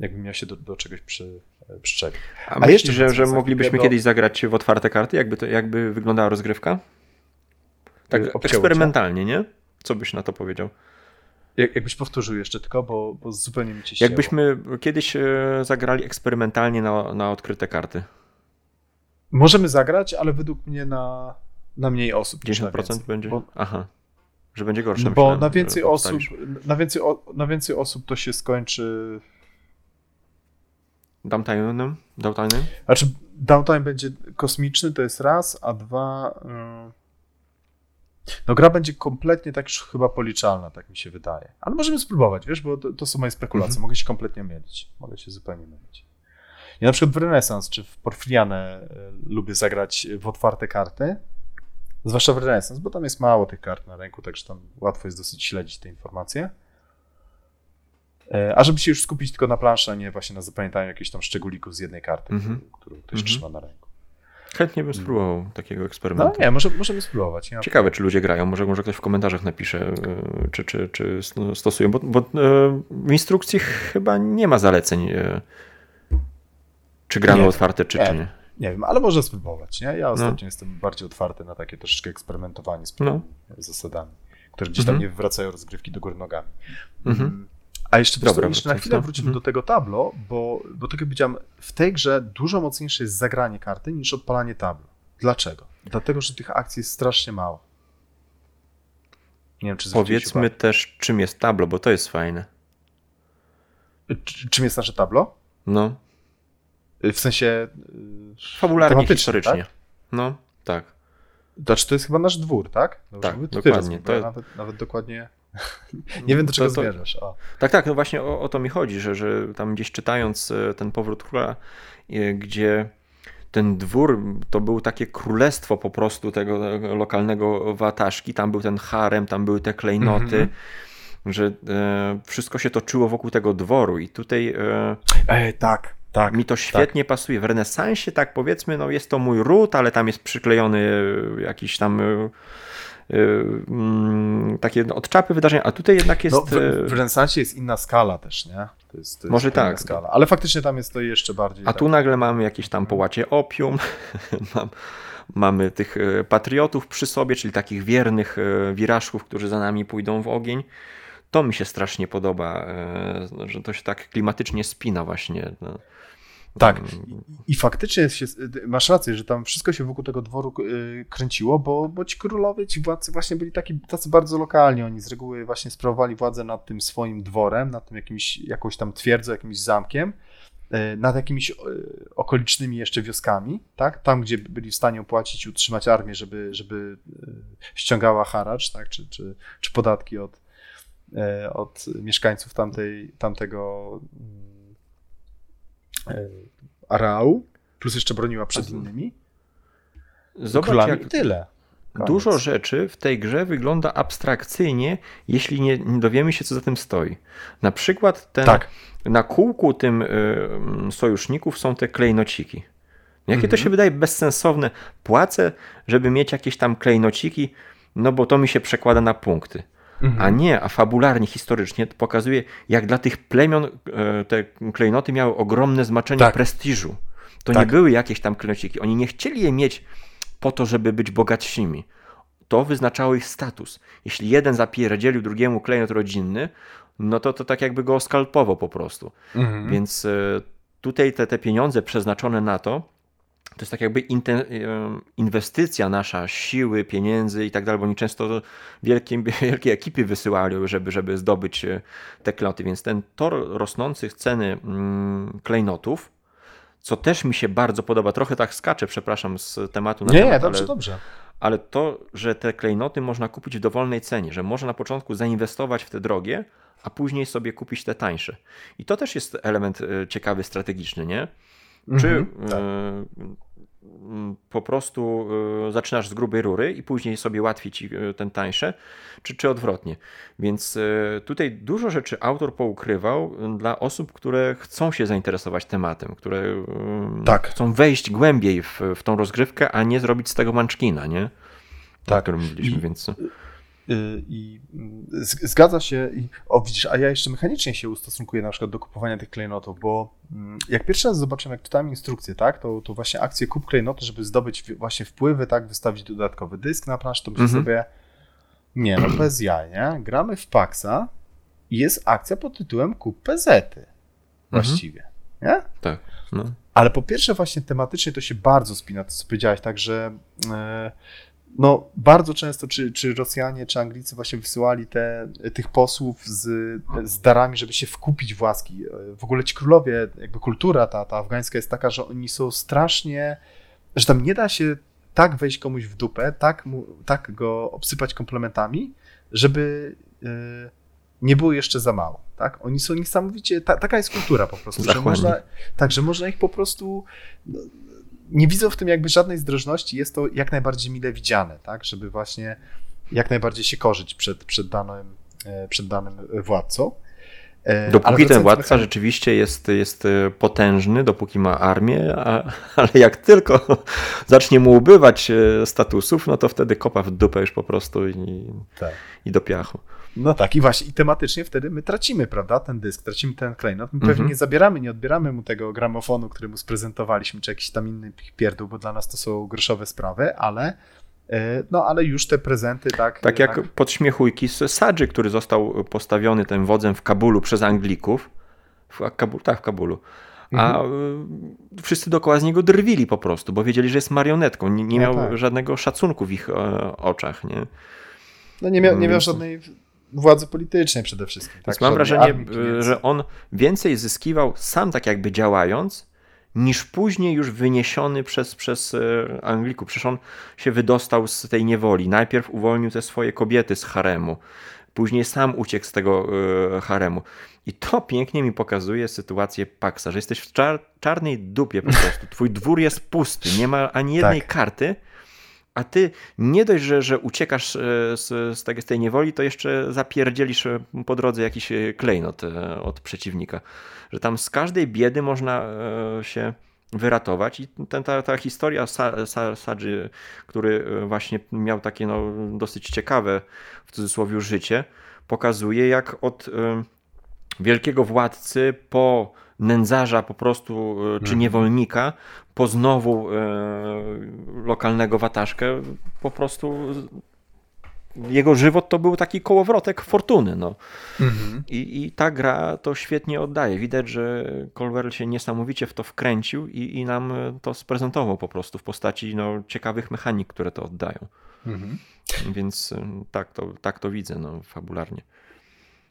jakbym miał się do, do czegoś przy, przyczepić. A, A jeszcze, że, że moglibyśmy do... kiedyś zagrać w otwarte karty? Jakby, to, jakby wyglądała rozgrywka? Tak eksperymentalnie, nie? Co byś na to powiedział? Jak, jakbyś powtórzył jeszcze tylko, bo, bo zupełnie mi cię Jakbyśmy kiedyś e, zagrali eksperymentalnie na, na odkryte karty. Możemy zagrać, ale według mnie na, na mniej osób. 10% będzie? Bo... Aha. Że będzie gorsze. No bo myślałem, na więcej osób, na więcej, na więcej osób to się skończy Downtime'em? Downtime? Znaczy, downtime będzie kosmiczny, to jest raz, a dwa... Yy... No gra będzie kompletnie tak już chyba policzalna, tak mi się wydaje. Ale możemy spróbować, wiesz, bo to, to są moje spekulacje. Mhm. Mogę się kompletnie mylić. Mogę się zupełnie mylić. Ja na przykład w Renesans czy w Porfirianę y, lubię zagrać w otwarte karty, zwłaszcza w Renesans, bo tam jest mało tych kart na ręku, także tam łatwo jest dosyć śledzić te informacje. E, a żeby się już skupić tylko na planszy, a nie właśnie na zapamiętaniu jakichś tam szczególików z jednej karty, mm -hmm. którą ktoś mm -hmm. trzyma na ręku. Chętnie bym spróbował mm. takiego eksperymentu. No nie, może, możemy spróbować. Nie Ciekawe, czy ludzie grają. Może, może ktoś w komentarzach napisze, e, czy, czy, czy stosują, bo, bo e, w instrukcji chyba nie ma zaleceń, czy grano otwarte, czy nie. czy nie. Nie wiem, ale może spróbować. Nie? Ja no. ostatnio no. jestem bardziej otwarty na takie troszeczkę eksperymentowanie z no. zasadami, które gdzieś tam mm -hmm. nie wywracają rozgrywki do góry nogami. Mhm. A jeszcze, Dobra, jeszcze na chwilę wrócimy mhm. do tego tablo, bo, bo tak jak powiedziałem, w tej grze dużo mocniejsze jest zagranie karty niż odpalanie tablo. Dlaczego? Dlatego, że tych akcji jest strasznie mało. Nie wiem, czy Powiedzmy też, czym jest tablo, bo to jest fajne. czym jest nasze tablo? No. W sensie. Y, Fabularnie, historycznie. Tak? No, tak. Znaczy, to jest chyba nasz dwór, tak? Dobrze, tak, dokładnie. To... Nawet, nawet dokładnie. Nie wiem, do czego to, to, zmierzasz. O. Tak, tak, no właśnie o, o, to mi chodzi, że, że tam gdzieś czytając e, ten powrót króla, e, gdzie ten dwór to był takie królestwo po prostu tego, lokalnego wataszki, tam był ten harem, tam były te klejnoty. Mm -hmm. Że e, wszystko się toczyło wokół tego dworu, i tutaj. E, Ej, tak, tak, Mi to świetnie tak. pasuje. W renesansie, tak powiedzmy, no jest to mój ród, ale tam jest przyklejony jakiś tam mm, takie no, odczapy wydarzenia, a tutaj jednak jest... No, w, y, w renesansie jest inna skala też, nie? To jest, to jest Może tak. Skala. Ale faktycznie tam jest to jeszcze bardziej... A tak. tu nagle mamy jakieś tam połacie opium, Mam, mamy tych y, patriotów przy sobie, czyli takich wiernych wirażków, którzy za nami pójdą w ogień. To mi się strasznie podoba, że to się tak klimatycznie spina właśnie. Tak. I, faktycznie się, masz rację, że tam wszystko się wokół tego dworu y, kręciło, bo, bo ci królowie, ci władcy właśnie byli taki, tacy bardzo lokalni. Oni z reguły właśnie sprawowali władzę nad tym swoim dworem, nad tym jakimś, jakąś tam twierdzą, jakimś zamkiem, y, nad jakimiś y, okolicznymi jeszcze wioskami, tak? Tam, gdzie byli w stanie opłacić i utrzymać armię, żeby, żeby ściągała haracz, tak? Czy, czy, czy podatki od, od mieszkańców tamtej, tamtego E, areału, plus jeszcze broniła przed innymi. Zobacz, Królami jak tyle. Koniec. Dużo rzeczy w tej grze wygląda abstrakcyjnie, jeśli nie, nie, dowiemy się, co za tym stoi. Na przykład ten, tak. na kółku tym y, sojuszników są te klejnociki. Jakie to mhm. się wydaje bezsensowne. Płacę, żeby mieć jakieś tam klejnociki, no bo to mi się przekłada na punkty mhm. a nie, a fabularnie, historycznie pokazuje, jak dla tych plemion e, te klejnoty miały ogromne znaczenie tak. prestiżu. To tak. nie były jakieś tam klejnociki. Oni nie chcieli je mieć po to, żeby być bogatszymi. To wyznaczało ich status. Jeśli jeden zapierdzielił drugiemu klejnot rodzinny, no to to tak jakby go oskalpował po prostu. Mhm. Więc e, tutaj te, te pieniądze przeznaczone na to, to jest tak jakby inwestycja nasza, siły, pieniędzy i tak dalej, bo oni często wielkie, wielkie ekipy wysyłali, żeby, żeby zdobyć e, te klejnoty, więc ten tor rosnących ceny mm, klejnotów, co też mi się bardzo podoba, trochę tak skaczę, przepraszam, z tematu na nie, temat, nie, dobrze, ale, dobrze. Ale to, że te klejnoty można kupić w dowolnej cenie, że można na początku zainwestować w te drogie, a później sobie kupić te tańsze. I to też jest element e, ciekawy, strategiczny, nie? Czy mhm, tak. po prostu e, zaczynasz z grubej rury i później sobie łatwiej ci e, ten tańsze, czy, czy odwrotnie. Więc tutaj dużo rzeczy autor poukrywał dla osób, które chcą się zainteresować tematem, które tak. chcą wejść głębiej w, w tą rozgrywkę, a nie zrobić z tego manczkina, nie? Tak. O którym mówiliśmy, więc... Y, I zgadza się, i, o widzisz, a ja jeszcze mechanicznie się ustosunkuję na przykład do kupowania tych klejnotów, bo mm, jak pierwszy raz zobaczyłem, jak czytałem instrukcję, tak, to, to właśnie akcję kup klejnoty, żeby zdobyć właśnie wpływy, tak, wystawić dodatkowy dysk na plansz, to myślę mhm. sobie, nie, no bez jaj, nie? Gramy w Paxa i jest akcja pod tytułem kup PZ-y właściwie, mhm. nie? Tak, no. Ale po pierwsze właśnie tematycznie to się bardzo spina, to co powiedziałeś, tak, że... Yy, no, bardzo często czy, czy Rosjanie, czy Anglicy właśnie wysyłali te, tych posłów z, z darami, żeby się wkupić w łaski. W ogóle ci królowie, jakby kultura ta, ta afgańska jest taka, że oni są strasznie, że tam nie da się tak wejść komuś w dupę, tak, mu, tak go obsypać komplementami, żeby yy, nie było jeszcze za mało. Tak? Oni są niesamowicie, ta, taka jest kultura po prostu, że można, tak, że można ich po prostu no, nie widzą w tym jakby żadnej zdrożności, jest to jak najbardziej mile widziane, tak, żeby właśnie jak najbardziej się korzyć przed, przed, danym, e, przed danym władcą. E, dopóki ten władca rzeczywiście jest, jest e, potężny, dopóki ma armię, a, ale jak tylko zacznie mu ubywać statusów, no to wtedy kopa w dupę już po prostu i, tak. i do piachu. No tak, i właśnie, i tematycznie wtedy my tracimy, prawda, ten dysk, tracimy ten klejnot. My pewnie mhm. nie zabieramy, nie odbieramy mu tego gramofonu, który mu sprezentowaliśmy, czy jakiś tam inny pierdół, bo dla nas to są groszowe sprawy, ale e, no, ale już te prezenty, tak. Tak jak tak. podśmiechujki z Sadży, który został postawiony tym wodzem w Kabulu przez Anglików. W Kabulu, tak, w Kabulu. A mhm. E, wszyscy dookoła z niego drwili po prostu, bo wiedzieli, że jest marionetką. Nie, nie no miał tak. żadnego szacunku w ich e, oczach. Nie? No nie miał, nie miał żadnej władzy politycznej przede wszystkim. Tak? Mam wrażenie, że on więcej zyskiwał sam tak jakby działając, niż później już wyniesiony przez, przez e, Anglików. Przecież on się wydostał z tej niewoli. Najpierw uwolnił te swoje kobiety z haremu, później sam uciekł z tego e, haremu. I to pięknie mi pokazuje sytuację Paxa, że jesteś w czar czarnej dupie po prostu. Twój dwór jest pusty, nie ma ani jednej tak. karty a ty nie dość, że, że uciekasz e, z, z, tej, z tej niewoli, to jeszcze zapierdzielisz e, po drodze jakiś e, klejnot od przeciwnika. Że tam z każdej biedy można się wyratować i ten, ta, ta historia Sadży, który właśnie miał takie no, dosyć ciekawe w cudzysłowie życie, pokazuje jak od wielkiego władcy po nędzarza po prostu, czy mhm. niewolnika, po znowu e, lokalnego wataszkę, po prostu jego żywot to był taki kołowrotek fortuny. No. Mhm. I, I ta gra to świetnie oddaje. Widać, że Colwell się niesamowicie w to wkręcił i, i nam to sprezentował po prostu w postaci no, ciekawych mechanik, które to oddają. Mhm. Więc tak to, tak to widzę no, fabularnie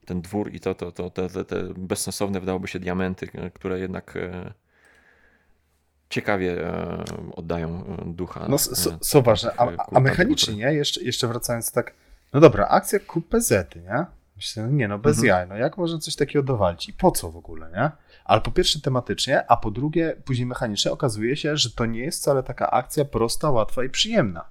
ten dwór i to, to, to te, te, te bezsensowne wydałoby się diamenty, które jednak e, ciekawie e, oddają e, ducha. No, są ważne. A, a mechanicznie, nie? Jeszcze, jeszcze wracając tak, no dobra, akcja kup PZ, nie? Myślę, no nie no, bez mhm. jaj, no jak można coś takiego dowalić i po co w ogóle, nie? Ale po pierwsze tematycznie, a po drugie później mechanicznie okazuje się, że to nie jest wcale taka akcja prosta, łatwa i przyjemna.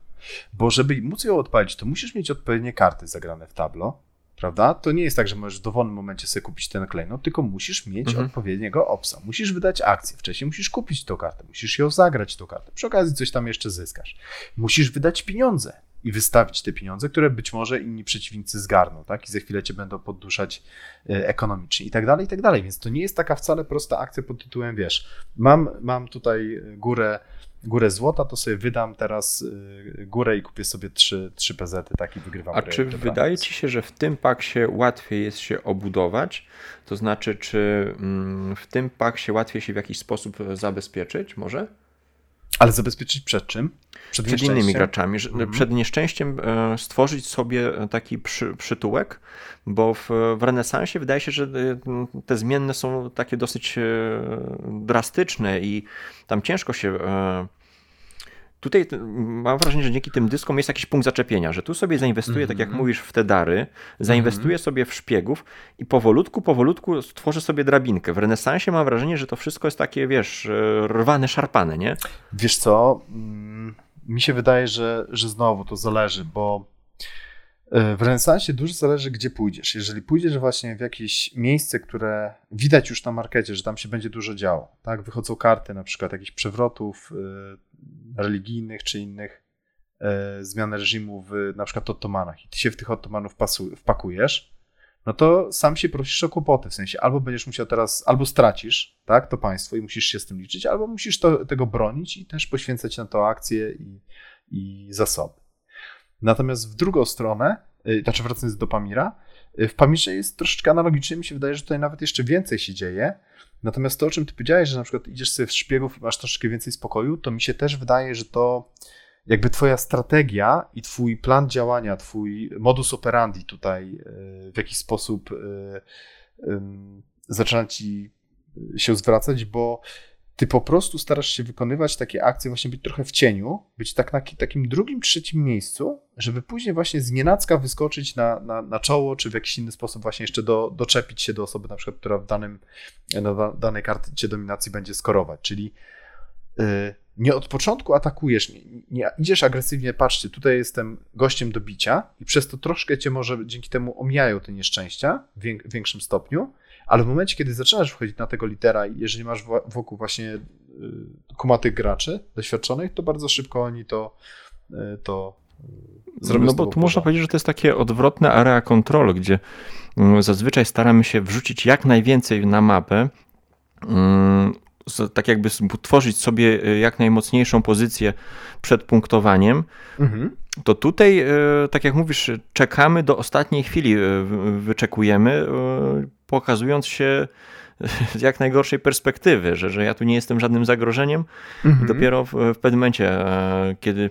Bo żeby móc ją odpalić, to musisz mieć odpowiednie karty zagrane w tablo, prawda? To nie jest tak, że możesz w dowolnym momencie sobie kupić ten klejnot, tylko musisz mieć mhm. odpowiedniego opsa. Musisz wydać akcję, wcześniej musisz kupić tą kartę, musisz ją zagrać, tą kartę. Przy okazji coś tam jeszcze zyskasz. Musisz wydać pieniądze i wystawić te pieniądze, które być może inni przeciwnicy zgarną, tak? I za chwilę cię będą podduszać e, ekonomicznie i tak dalej, i tak dalej. Więc to nie jest taka wcale prosta akcja pod tytułem, wiesz, mam, mam tutaj górę górę złota, to sobie wydam teraz y, górę i kupię sobie trzy, trzy PZ, tak i wygrywam. A czy wydaje ci się, że w tym paksie łatwiej jest się obudować? To znaczy, czy mm, w tym paksie łatwiej się w jakiś sposób zabezpieczyć może? Ale zabezpieczyć przed czym? Przed, przed innymi graczami. Mhm. Przed nieszczęściem e, stworzyć sobie taki przy, przytułek, bo w, w renesansie wydaje się, że e, te zmienne są takie dosyć e, drastyczne i tam ciężko się tutaj mam wrażenie, że dzięki tym dyskom jest jakiś punkt zaczepienia, że tu sobie zainwestuję, mm -hmm. tak jak mhm. mówisz, w te dary, zainwestuję mm -hmm. sobie w szpiegów i powolutku, powolutku stworzę sobie drabinkę. W renesansie mam wrażenie, że to wszystko jest takie, wiesz, rwane, szarpane, nie? Wiesz co, mm, mi się wydaje, że, że znowu to zależy, bo e, w renesansie dużo zależy, gdzie pójdziesz. Jeżeli pójdziesz właśnie w jakieś miejsce, które widać już na markecie, że tam się będzie dużo działo, tak? Wychodzą karty na przykład jakichś przewrotów, e, religijnych czy innych e, zmian reżimu w na przykład Ottomanach i ty się w tych Ottomanów wpakujesz, no to sam się prosisz o kłopoty, w sensie albo będziesz musiał teraz, albo stracisz, tak, to państwo i musisz się z tym liczyć, albo musisz to, tego bronić i też poświęcać na to akcje i, i zasoby. Natomiast w drugą stronę, e, znaczy wracając do Pamira, e, w Pamirze jest troszeczkę analogicznie, mi się wydaje, że tutaj nawet jeszcze więcej się dzieje, Natomiast to, o czym ty powiedziałeś, że na przykład idziesz sobie w szpiegów i masz troszeczkę więcej spokoju, to mi się też wydaje, że to jakby twoja strategia i twój plan działania, twój modus operandi tutaj e, w jakiś sposób e, zaczyna ci się zwracać, bo ty po prostu starasz się wykonywać takie akcje, właśnie być trochę w cieniu, być tak na takim drugim, trzecim miejscu, żeby później właśnie z nienacka wyskoczyć na, na, na czoło, czy w jakiś inny sposób właśnie jeszcze do, doczepić się do osoby, na przykład, która w danym, na danej karcie dominacji będzie skorować. Czyli nie od początku atakujesz, nie, nie, idziesz agresywnie, patrzcie, tutaj jestem gościem do bicia i przez to troszkę cię może dzięki temu omijają te nieszczęścia w większym stopniu, ale w momencie, kiedy zaczynasz wchodzić na tego litera i jeżeli masz wokół właśnie y, kumatych graczy, doświadczonych, to bardzo szybko oni to, y, to y, zrobią. No bo tu można powiedzieć, że to jest takie odwrotne area control, gdzie mm, zazwyczaj staramy się wrzucić jak najwięcej na mapę, mm, tak jakby tworzyć sobie jak najmocniejszą pozycję przed punktowaniem, mhm. to tutaj, tak jak mówisz, czekamy do ostatniej chwili, wyczekujemy, pokazując się z jak najgorszej perspektywy, że, że ja tu nie jestem żadnym zagrożeniem. Mhm. I dopiero w, w pewnym momencie, e, kiedy.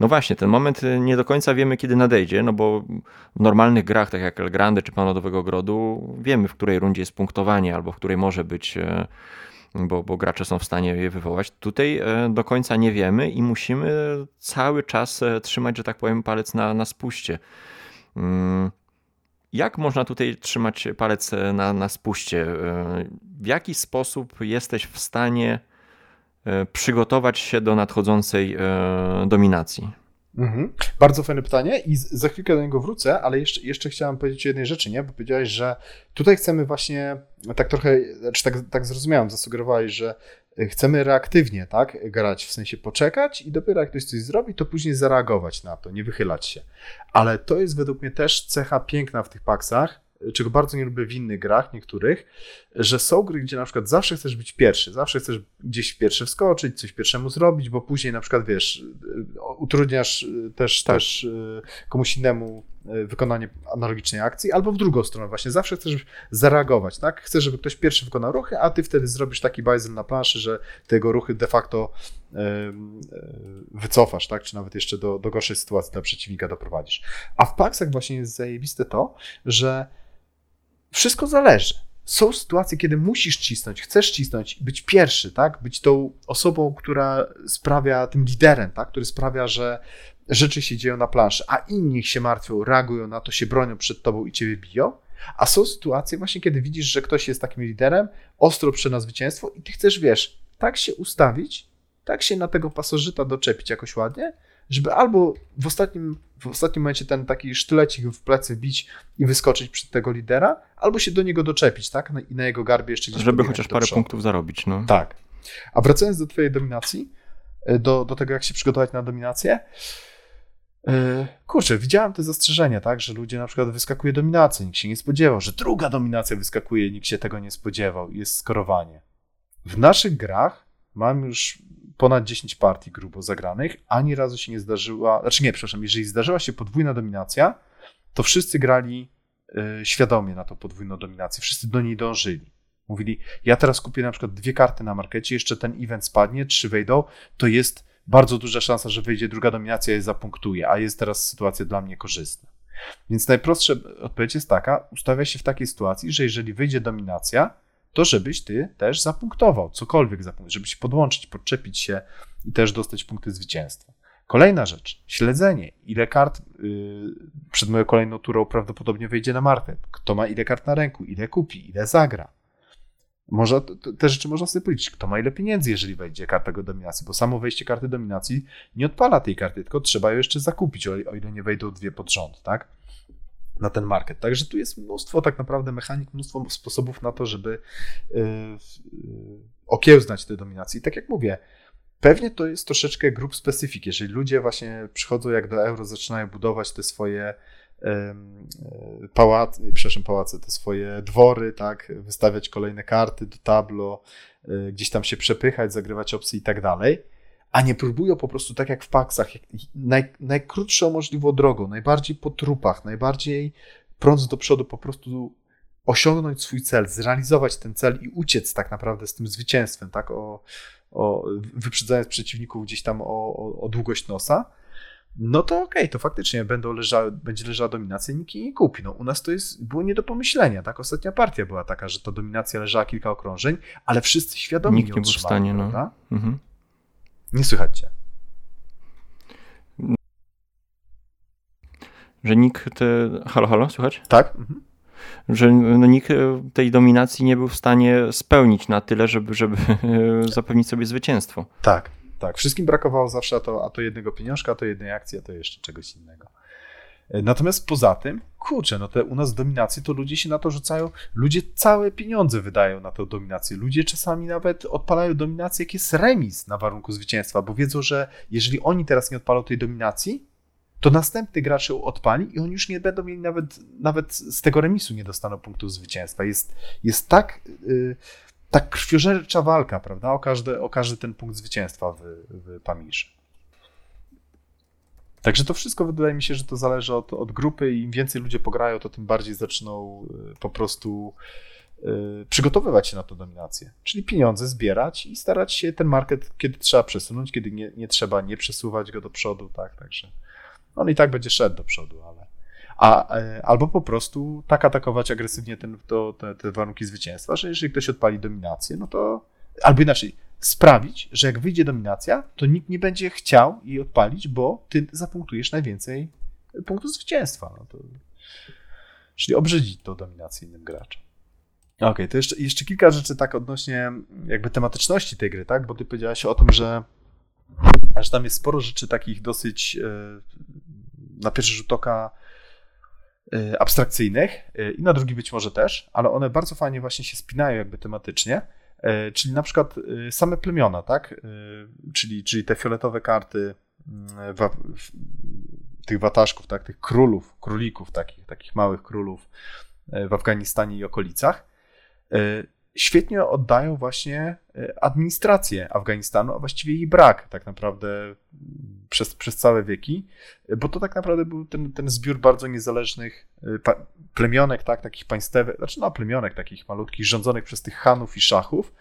No właśnie, ten moment nie do końca wiemy, kiedy nadejdzie, no bo w normalnych grach, tak jak El Grande czy Pan Lodowego Grodu, wiemy, w której rundzie jest punktowanie, albo w której może być, e, bo, bo gracze są w stanie je wywołać. Tutaj e, do końca nie wiemy i musimy cały czas trzymać, że tak powiem, palec na, na spuście. Mm, jak można tutaj trzymać palec na, na spuście? W jaki sposób jesteś w stanie e, przygotować się do nadchodzącej e, dominacji? Mhm. Bardzo fajne pytanie i za chwilkę do niego wrócę, ale jeszcze, jeszcze chciałem powiedzieć o jednej rzeczy, nie? Bo powiedziałeś, że tutaj chcemy właśnie, tak trochę, znaczy tak, tak zrozumiałem, zasugerowałeś, że chcemy reaktywnie, tak, grać, w sensie poczekać i dopiero jak ktoś coś zrobi, to później zareagować na to, nie wychylać się. Ale to jest według mnie też cecha piękna w tych paksach, czego bardzo nie lubię w innych grach, niektórych, że są gry, gdzie na przykład zawsze chcesz być pierwszy, zawsze chcesz gdzieś pierwszy wskoczyć, coś pierwszemu zrobić, bo później na przykład, wiesz, utrudniasz też, tak. też komuś innemu e, wykonanie analogicznej akcji, albo w drugą stronę właśnie. Zawsze chcesz zareagować, tak? Chcesz, żeby ktoś pierwszy wykonał ruchy, a ty wtedy zrobisz taki bajzel na planszy, że tego ruchy de facto wycofasz, tak? Czy nawet jeszcze do, do gorszej sytuacji dla przeciwnika doprowadzisz. A w paksach właśnie jest zajebiste to, że wszystko zależy są sytuacje, kiedy musisz cisnąć, chcesz cisnąć, być pierwszy, tak? Być tą osobą, która sprawia, tym liderem, tak? Który sprawia, że rzeczy się dzieją na planszy, a inni się martwią, reagują na to, się bronią przed tobą i ciebie biją. A są sytuacje właśnie, kiedy widzisz, że ktoś jest takim liderem, ostro prze na zwycięstwo i ty chcesz, wiesz, tak się ustawić, tak się na tego pasożyta doczepić jakoś ładnie, żeby albo w ostatnim, w ostatnim momencie ten taki sztylecik w plecy bić i wyskoczyć przed tego lidera, albo się do niego doczepić, tak? I na jego garbie jeszcze gdzieś Żeby chociaż parę punktów zarobić, no. Tak. A wracając do twojej dominacji, e, do, do tego, jak się przygotować na dominację, e, Kurczę, widziałem te zastrzeżenia, tak, że ludzie na przykład wyskakuje dominacja, nikt się nie spodziewał, że druga dominacja wyskakuje, nikt się tego nie spodziewał, jest skorowanie. W naszych grach mam już ponad 10 partii grubo zagranych, ani razu się nie zdarzyła, znaczy nie, przepraszam, jeżeli zdarzyła się podwójna dominacja, to wszyscy grali y, świadomie na tą podwójną dominację, wszyscy do niej dążyli. Mówili, ja teraz kupię na przykład dwie karty na markecie, jeszcze ten event spadnie, trzy wejdą, to jest bardzo duża szansa, że wyjdzie druga dominacja i zapunktuje, a jest teraz sytuacja dla mnie korzystna. Więc najprostsza odpowiedź jest taka, ustawia się w takiej sytuacji, że jeżeli wyjdzie dominacja, to żebyś ty też zapunktował, cokolwiek zapunktował, żeby się podłączyć, podczepić się i też dostać punkty zwycięstwa. Kolejna rzecz, śledzenie. Ile kart yy, przed moją kolejną turą prawdopodobnie wejdzie na markę. Kto ma ile kart na ręku, ile kupi, ile zagra. Może, te rzeczy można sobie policzyć. Kto ma ile pieniędzy, jeżeli wejdzie karta dominacji, bo samo wejście karty dominacji nie odpala tej karty, tylko trzeba ją jeszcze zakupić, o ile nie wejdą dwie pod rząd, tak? Na ten market. Także tu jest mnóstwo tak naprawdę mechanik, mnóstwo sposobów na to, żeby yy, okiełznać te dominacje. I tak jak mówię, pewnie to jest troszeczkę grup specyfik. Jeżeli ludzie właśnie przychodzą jak do euro, zaczynają budować te swoje yy, pałace, przepraszam, pałace, te swoje dwory, tak, wystawiać kolejne karty do tablo, yy, gdzieś tam się przepychać, zagrywać opcje i tak dalej, a nie próbują po prostu tak jak w paksach, naj, najkrótszą możliwą drogą, najbardziej po trupach, najbardziej prąd do przodu, po prostu osiągnąć swój cel, zrealizować ten cel i uciec tak naprawdę z tym zwycięstwem, tak, o, o, wyprzedzając przeciwników gdzieś tam o, o, o długość nosa, no to okej, okay, to faktycznie będą leżały, będzie leżała dominacja i nikt jej nie kupi. No, u nas to jest, było nie do pomyślenia, tak? Ostatnia partia była taka, że ta dominacja leżała kilka okrążeń, ale wszyscy świadomi nikt nie był w stanie, no. Mhm. Nie słychać cię. Że nikt. Halo, halo, słychać? Tak. Mhm. Że no, nikt tej dominacji nie był w stanie spełnić na tyle, żeby, żeby zapewnić sobie zwycięstwo. Tak, tak. Wszystkim brakowało zawsze a to, a to jednego pieniążka, a to jednej akcji, a to jeszcze czegoś innego. Natomiast poza tym, kurczę, no te u nas dominacje, to ludzie się na to rzucają, ludzie całe pieniądze wydają na tę dominację. Ludzie czasami nawet odpalają dominację, jak jest remis na warunku zwycięstwa, bo wiedzą, że jeżeli oni teraz nie odpalą tej dominacji, to następny gracz ją odpali i oni już nie będą mieli nawet, nawet z tego remisu nie dostaną punktów zwycięstwa. Jest, jest tak, yy, tak krwiożercza walka, prawda, o każdy, o każdy ten punkt zwycięstwa w, w Pamirze. Także to wszystko wydaje mi się, że to zależy od, od grupy i im więcej ludzie pograją, to tym bardziej zaczną y, po prostu y, przygotowywać się na tę dominację. Czyli pieniądze zbierać i starać się ten market, kiedy trzeba przesunąć, kiedy nie, nie trzeba nie przesuwać go do przodu, tak, także on i tak będzie szedł do przodu, ale a, e, albo po prostu tak atakować agresywnie ten, to, te, te warunki zwycięstwa, że jeżeli ktoś odpali dominację, no to albo inaczej, sprawić, że jak wyjdzie dominacja, to nikt nie będzie chciał jej odpalić, bo ty zapunktujesz najwięcej punktów zwycięstwa. No to... Czyli obrzydzić tą dominację innym graczom. Okej, okay, to jeszcze, jeszcze kilka rzeczy tak odnośnie jakby tematyczności tej gry, tak? Bo ty powiedziałaś o tym, że, że tam jest sporo rzeczy takich dosyć e, na pierwszy rzut oka e, abstrakcyjnych e, i na drugi być może też, ale one bardzo fajnie właśnie się spinają jakby tematycznie czyli na przykład e, same plemiona, tak? E, czyli, czyli te fioletowe karty mm, wa, tych wataszków, tak? Tych królów, królików, takich, takich małych królów w Afganistanie i okolicach. Świetnie oddają właśnie e, administrację Afganistanu, a właściwie jej brak tak naprawdę przez, przez całe wieki, bo to tak naprawdę był ten, ten zbiór bardzo niezależnych plemionek, tak, takich państwowych, znaczy no plemionek takich malutkich, rządzonych przez tych hanów i szachów,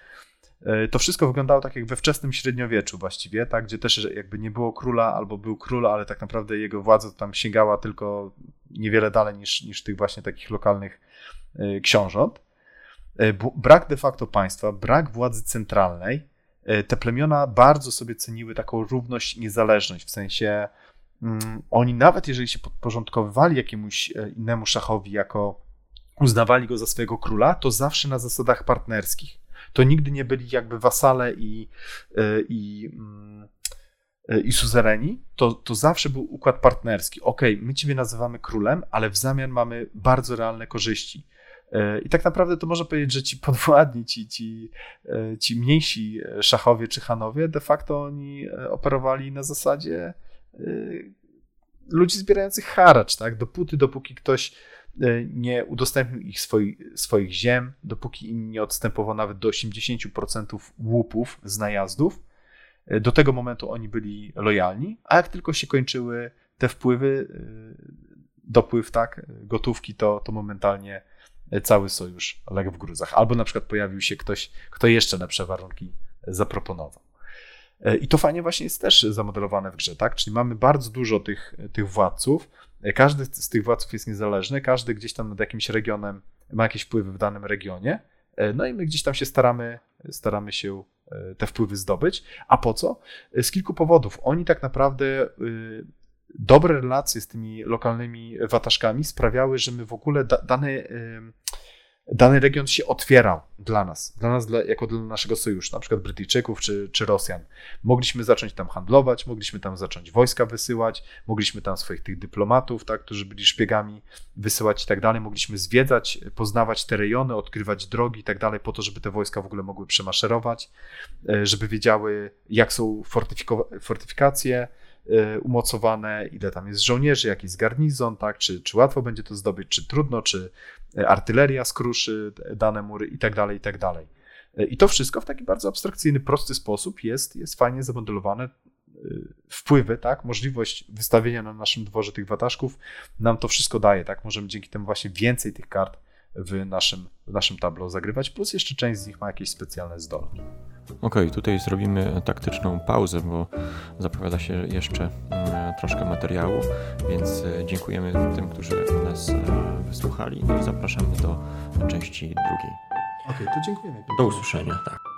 E, to wszystko wyglądało tak jak we wczesnym średniowieczu właściwie, tak, gdzie też jakby nie było króla albo był król, ale tak naprawdę jego władza tam sięgała tylko niewiele dalej niż, niż tych właśnie takich lokalnych e, książąt. E, brak de facto państwa, brak władzy centralnej, te plemiona bardzo sobie ceniły taką równość i niezależność, w sensie mm, oni nawet jeżeli się podporządkowywali jakiemuś innemu szachowi jako uznawali go za swojego króla, to zawsze na zasadach partnerskich to nigdy nie byli jakby wasale i, e, i, mm, e, i suzereni, to, to zawsze był układ partnerski. Ok, my ciebie nazywamy królem, ale w zamian mamy bardzo realne korzyści. E, I tak naprawdę to można powiedzieć, że ci podwładni, ci, ci, ci mniejsi szachowie czy hanowie, de facto oni operowali na zasadzie ludzi zbierających haracz, tak? Dopóty, dopóki ktoś E, nie udostępnił ich swoi, swoich ziem, dopóki im nie odstępował nawet do 80% łupów z najazdów. E, do tego momentu oni byli lojalni, a jak tylko się kończyły te wpływy, e, dopływ tak, gotówki, to, to momentalnie cały sojusz legł w gruzach. Albo na przykład pojawił się ktoś, kto jeszcze lepsze warunki zaproponował. I to fajnie właśnie jest też zamodelowane w grze, tak? Czyli mamy bardzo dużo tych, tych władców, każdy z tych władców jest niezależny, każdy gdzieś tam nad jakimś regionem ma jakieś wpływy w danym regionie. E, no i my gdzieś tam się staramy, staramy się e, te wpływy zdobyć. A po co? E, z kilku powodów. Oni tak naprawdę dobre relacje z tymi lokalnymi wataszkami sprawiały, że my w ogóle dane dany region się otwierał dla nas, dla nas dla, jako dla naszego sojuszu, na przykład Brytyjczyków czy, czy Rosjan. Mogliśmy zacząć tam handlować, mogliśmy tam zacząć wojska wysyłać, mogliśmy tam swoich tych dyplomatów, tak, którzy byli szpiegami, wysyłać i tak dalej, mogliśmy zwiedzać, poznawać te rejony, odkrywać drogi i tak dalej, po to, żeby te wojska w ogóle mogły przemaszerować, e, żeby wiedziały, jak są fortyfikacje, umocowane, ile tam jest żołnierzy, jaki jest garnizon, tak, czy, czy łatwo będzie to zdobyć, czy trudno, czy, artyleria skruszy dane mury i tak dalej, i tak dalej. I to wszystko w taki bardzo abstrakcyjny, prosty sposób jest, jest fajnie zamodelowane. Wpływy, tak, możliwość wystawienia na naszym dworze tych wataszków nam to wszystko daje, tak, możemy dzięki temu właśnie więcej tych kart w naszym, w naszym tableau zagrywać, plus jeszcze część z nich ma jakieś specjalne zdolności. Okej, okay, tutaj zrobimy taktyczną pauzę, bo zapowiada się jeszcze mm, troszkę materiału, więc e, dziękujemy tym, którzy nas e, wysłuchali i zapraszamy do części drugiej. Okej, okay, to dziękujemy. Do usłyszenia, tak.